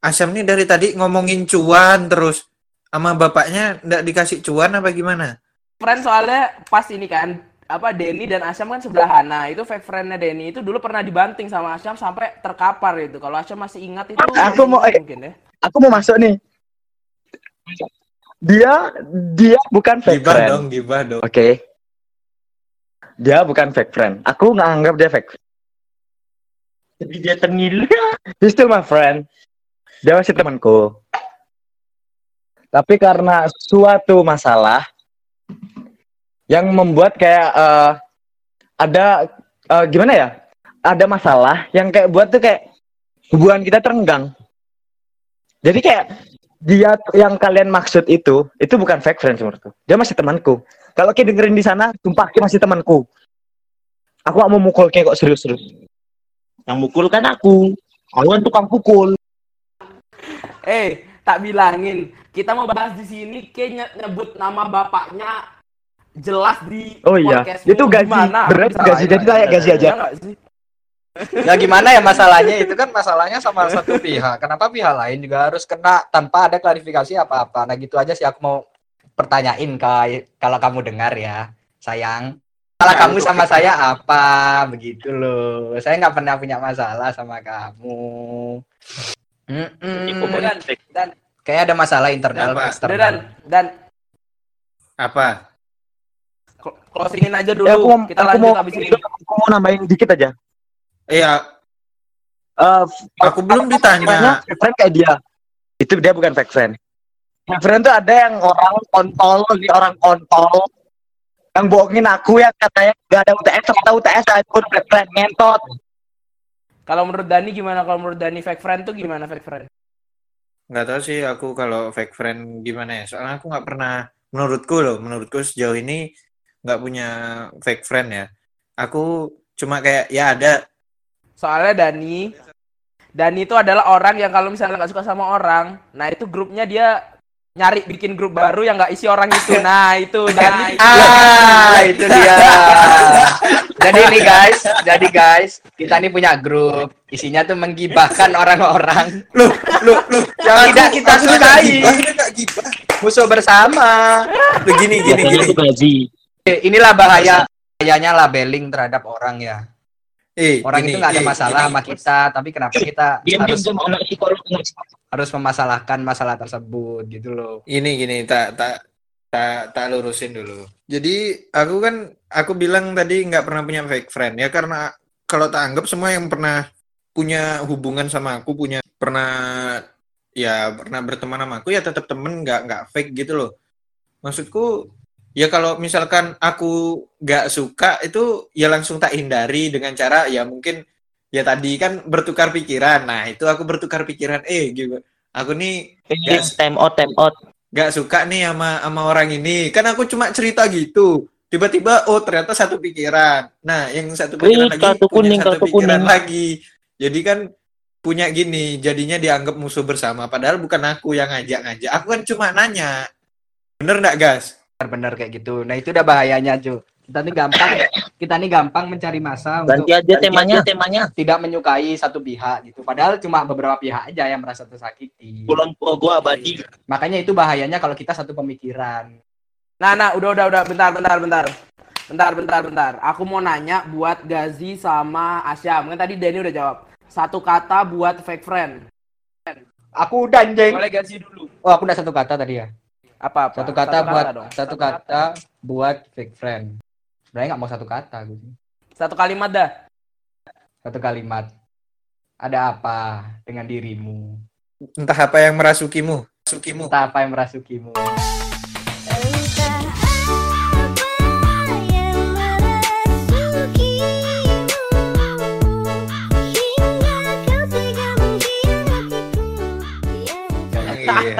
Asyam nih dari tadi ngomongin cuan terus sama bapaknya nggak dikasih cuan apa gimana? friend soalnya pas ini kan apa Denny dan Asyam kan sebelahan. Nah, itu fake friendnya Denny itu dulu pernah dibanting sama Asyam sampai terkapar itu. Kalau Asyam masih ingat itu Aku mau- eh. mungkin ya. Aku mau masuk nih. Dia, dia bukan fake Gibah friend. dong, gibah dong. Oke. Dia bukan fake friend. Aku nggak anggap dia fake. Jadi dia tengil. *laughs* He's still my friend. Dia masih temanku. Tapi karena suatu masalah yang membuat kayak eh, ada eh, gimana ya? Ada masalah yang kayak buat tuh kayak hubungan kita terenggang. Jadi kayak dia yang kalian maksud itu itu bukan fake friend menurutku. Dia masih temanku. Kalau kayak dengerin di sana, sumpah kayak masih temanku. Aku gak mau mukul kayak kok serius-serius. Yang mukul kan aku. Aku kan tukang pukul. Eh, tak bilangin. Kita mau bahas di sini kayaknya nyebut nama bapaknya jelas di Oh iya, itu gaji. Gimana? Berat gaji, jadi layak gaji aja. Ya gimana ya masalahnya itu kan masalahnya sama satu pihak. Kenapa pihak lain juga harus kena tanpa ada klarifikasi apa-apa. Nah gitu aja sih aku mau pertanyain ke kalau kamu dengar ya, sayang. Masalah kamu sama saya apa begitu loh. Saya nggak pernah punya masalah sama kamu. Mm-mm. Dan, dan, Kayak ada masalah internal dan, dan Apa? Cl- closingin aja dulu. Ya, aku kita aku lanjut mau, habis ini. aku mau nambahin dikit aja. Iya, Eh, aku belum ditanya. fake friend kayak dia. Itu dia bukan fake friend. Fake friend tuh ada yang orang kontol, di orang kontol. Yang bohongin aku yang katanya gak ada UTS, ternyata UTS aku fake friend, ngentot. Kalau menurut Dani gimana? Kalau menurut Dani fake friend tuh gimana fake friend? nggak tahu sih aku kalau fake friend gimana ya. Soalnya aku nggak pernah menurutku loh, menurutku sejauh ini nggak punya fake friend ya. Aku cuma kayak ya ada Soalnya Dani, Dani itu adalah orang yang kalau misalnya nggak suka sama orang, nah itu grupnya dia nyari bikin grup baru yang nggak isi orang itu. *laughs* Nah itu Dani. Ah, itu dia. *laughs* jadi nih guys, jadi guys, kita nih punya grup. Isinya tuh menggibahkan orang-orang loh loh loh yang tidak kita sukai. Musuh bersama. Loh, gini gini gini. Eh, Inilah bahaya bahayanya labeling terhadap orang ya. Eh, Orang gini, itu nggak ada eh, masalah gini. sama kita, tapi kenapa kita Diam diam harus harus memasalahkan masalah tersebut gitu loh. Ini gini tak tak tak tak lurusin dulu. Jadi aku kan aku bilang tadi nggak pernah punya fake friend ya karena kalau tak anggap semua yang pernah punya hubungan sama aku punya pernah ya pernah berteman sama aku ya tetap temen nggak nggak fake gitu loh. Maksudku ya kalau misalkan aku nggak suka itu ya langsung tak hindari dengan cara ya mungkin ya tadi kan bertukar pikiran. Nah itu aku bertukar pikiran eh gitu. Aku nih Diam, time out time out. nggak suka nih sama sama orang ini kan aku cuma cerita gitu tiba-tiba oh ternyata satu pikiran nah yang satu pikiran Wih, lagi kartu punya kuning, satu kartu pikiran kuning. lagi jadi kan punya gini jadinya dianggap musuh bersama padahal bukan aku yang ngajak-ngajak aku kan cuma nanya bener nggak gas Benar-benar kayak gitu. Nah itu udah bahayanya Jo. Kita nih gampang, kita nih gampang mencari masa untuk Ganti aja temanya temanya. tidak menyukai satu pihak gitu. Padahal cuma beberapa pihak aja yang merasa tersakiti. Kulon Progo abadi. Makanya itu bahayanya kalau kita satu pemikiran. Nah, nah, udah, udah, udah, bentar, bentar, bentar. Bentar, bentar, bentar. Aku mau nanya buat Gazi sama Asyam. Kan tadi Denny udah jawab. Satu kata buat fake friend. Aku udah anjing. Boleh Gazi dulu. Oh, aku udah satu kata tadi ya. Apa, apa? Satu kata buat dong. satu kata buat fake friend. Sebenarnya nggak mau satu kata gue. sih. Satu kalimat dah. Satu kalimat. Ada apa dengan dirimu? entah apa yang merasukimu merasukimu Entah apa yang merasukimu. Iya.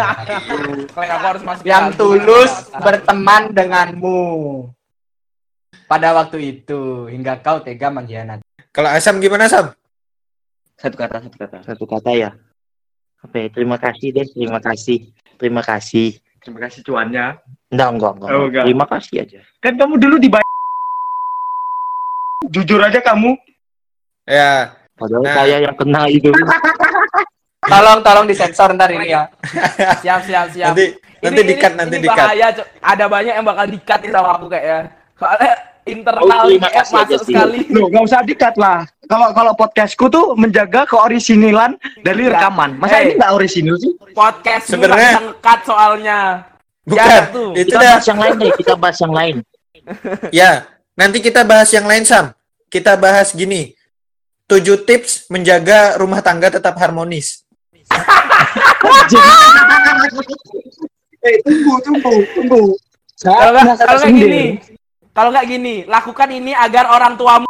*laughs* Kalian aku harus masuk Yang tulus album. berteman denganmu. Pada waktu itu hingga kau tega mengkhianati. kalau Asam gimana Sam Satu kata satu kata. Satu kata ya. Oke, terima kasih deh, terima kasih. Terima kasih. Terima kasih cuannya. Enggak, enggak, enggak. Oh, enggak. Terima kasih aja. Kan kamu dulu dibayar. Jujur aja kamu. ya Padahal Nah. saya yang kena itu. *laughs* Tolong tolong disensor ntar ini ya. *laughs* Siap, siap, siap. nanti nanti dikat nanti ini dikat bahaya, Cok. Ada banyak yang bakal dikat sama aku kayak ya. Soalnya internal Oh, masuk sih. sekali. Loh, nggak usah dikat lah. Kalau kalau podcastku tuh menjaga keorisinilan dari rekaman. Masa Hey. ini nggak orisinil sih? Podcast Sebenarnya- ngekat soalnya. bukan tuh. itu Kita dah bahas yang lain deh, kita bahas yang lain. *laughs* Ya, nanti kita bahas yang lain Sam. Kita bahas gini. Tujuh tips menjaga rumah tangga tetap harmonis. *laughs* Eh, tunggu, tunggu, tunggu. Kalau nggak kalau nggak gini, kalau nggak gini, lakukan ini agar orang tuamu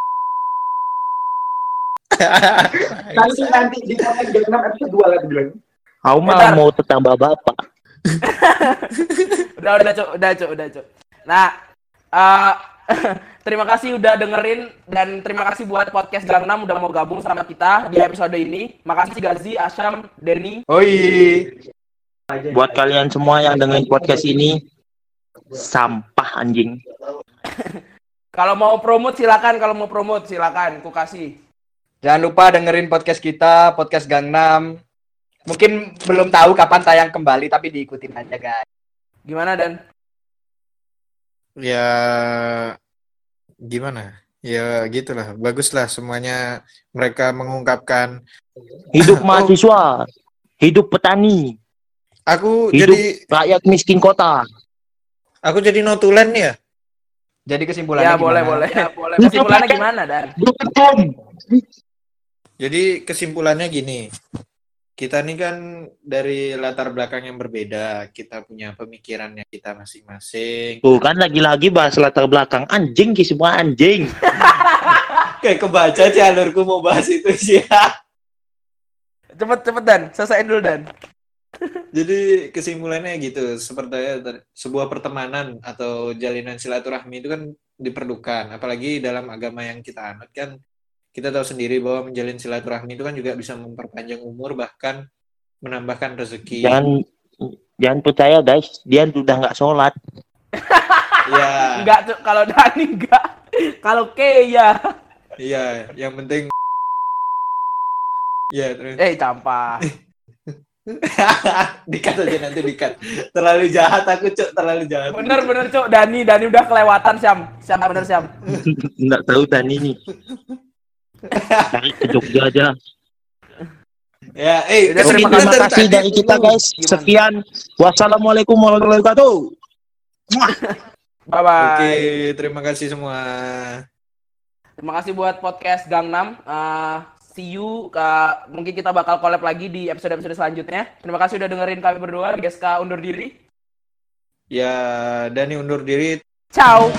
*laughs* Nanti nanti di komen jangan episode dua lagi bilang. Aku malah mau tetambah bapak. *laughs* udah udah cok udah cok udah cok nah eh, *laughs* terima kasih udah dengerin dan terima kasih buat podcast Gangnam udah mau gabung sama kita di episode ini makasih Gazi Asyam Denny Oi. Buat kalian semua yang dengerin podcast ini, sampah anjing. *laughs* kalau mau promote silakan kalau mau promote silakan ku kasih Jangan lupa dengerin podcast kita, podcast Gangnam. Mungkin belum tahu kapan tayang kembali, tapi diikutin aja guys. gimana dan Ya gimana? Ya gitulah. Baguslah semuanya mereka mengungkapkan Hidup *laughs* mahasiswa, hidup petani, aku Hidup. jadi rakyat miskin kota. aku jadi notulen ya. Jadi kesimpulannya ya boleh gimana? boleh boleh kesimpulannya gimana dan. Jadi kesimpulannya gini. Kita nih kan dari latar belakang yang berbeda, kita punya pemikirannya kita masing-masing. Tuh kan lagi-lagi bahas latar belakang anjing ki semua anjing. *laughs* Kayak kebaca sih alurku mau bahas itu sih. *laughs* cepet cepet dan selesaiin dulu dan *laughs* Jadi kesimpulannya gitu, seperti sebuah pertemanan atau jalinan silaturahmi itu kan diperlukan. Apalagi dalam agama yang kita anut kan, kita tahu sendiri bahwa menjalin silaturahmi itu kan juga bisa memperpanjang umur bahkan menambahkan rezeki. Jangan jangan percaya guys, dia udah nggak sholat. Iya, Enggak tuh kalau Dani enggak. Kalau K ya. iya. Yang penting. Iya, terus. Eh campah. *laughs* dikat aja nanti dikat. Terlalu jahat aku cok, terlalu jahat. Bener bener cok Dani Dani udah kelewatan Syam. Syam bener Syam. Nggak tahu Dani nih. Cari ke Jogja aja. Ya, eh, Udah, oke, terima kita kasih tadi dari kita guys. Gimana? Sekian. Wassalamualaikum warahmatullahi wabarakatuh. Bye bye. Oke, terima kasih semua. Terima kasih buat podcast Gangnam. Eh, see you. Kak. mungkin kita bakal collab lagi di episode-episode selanjutnya. Terima kasih udah dengerin kami berdua. Geska undur diri. Ya, Dani undur diri. Ciao.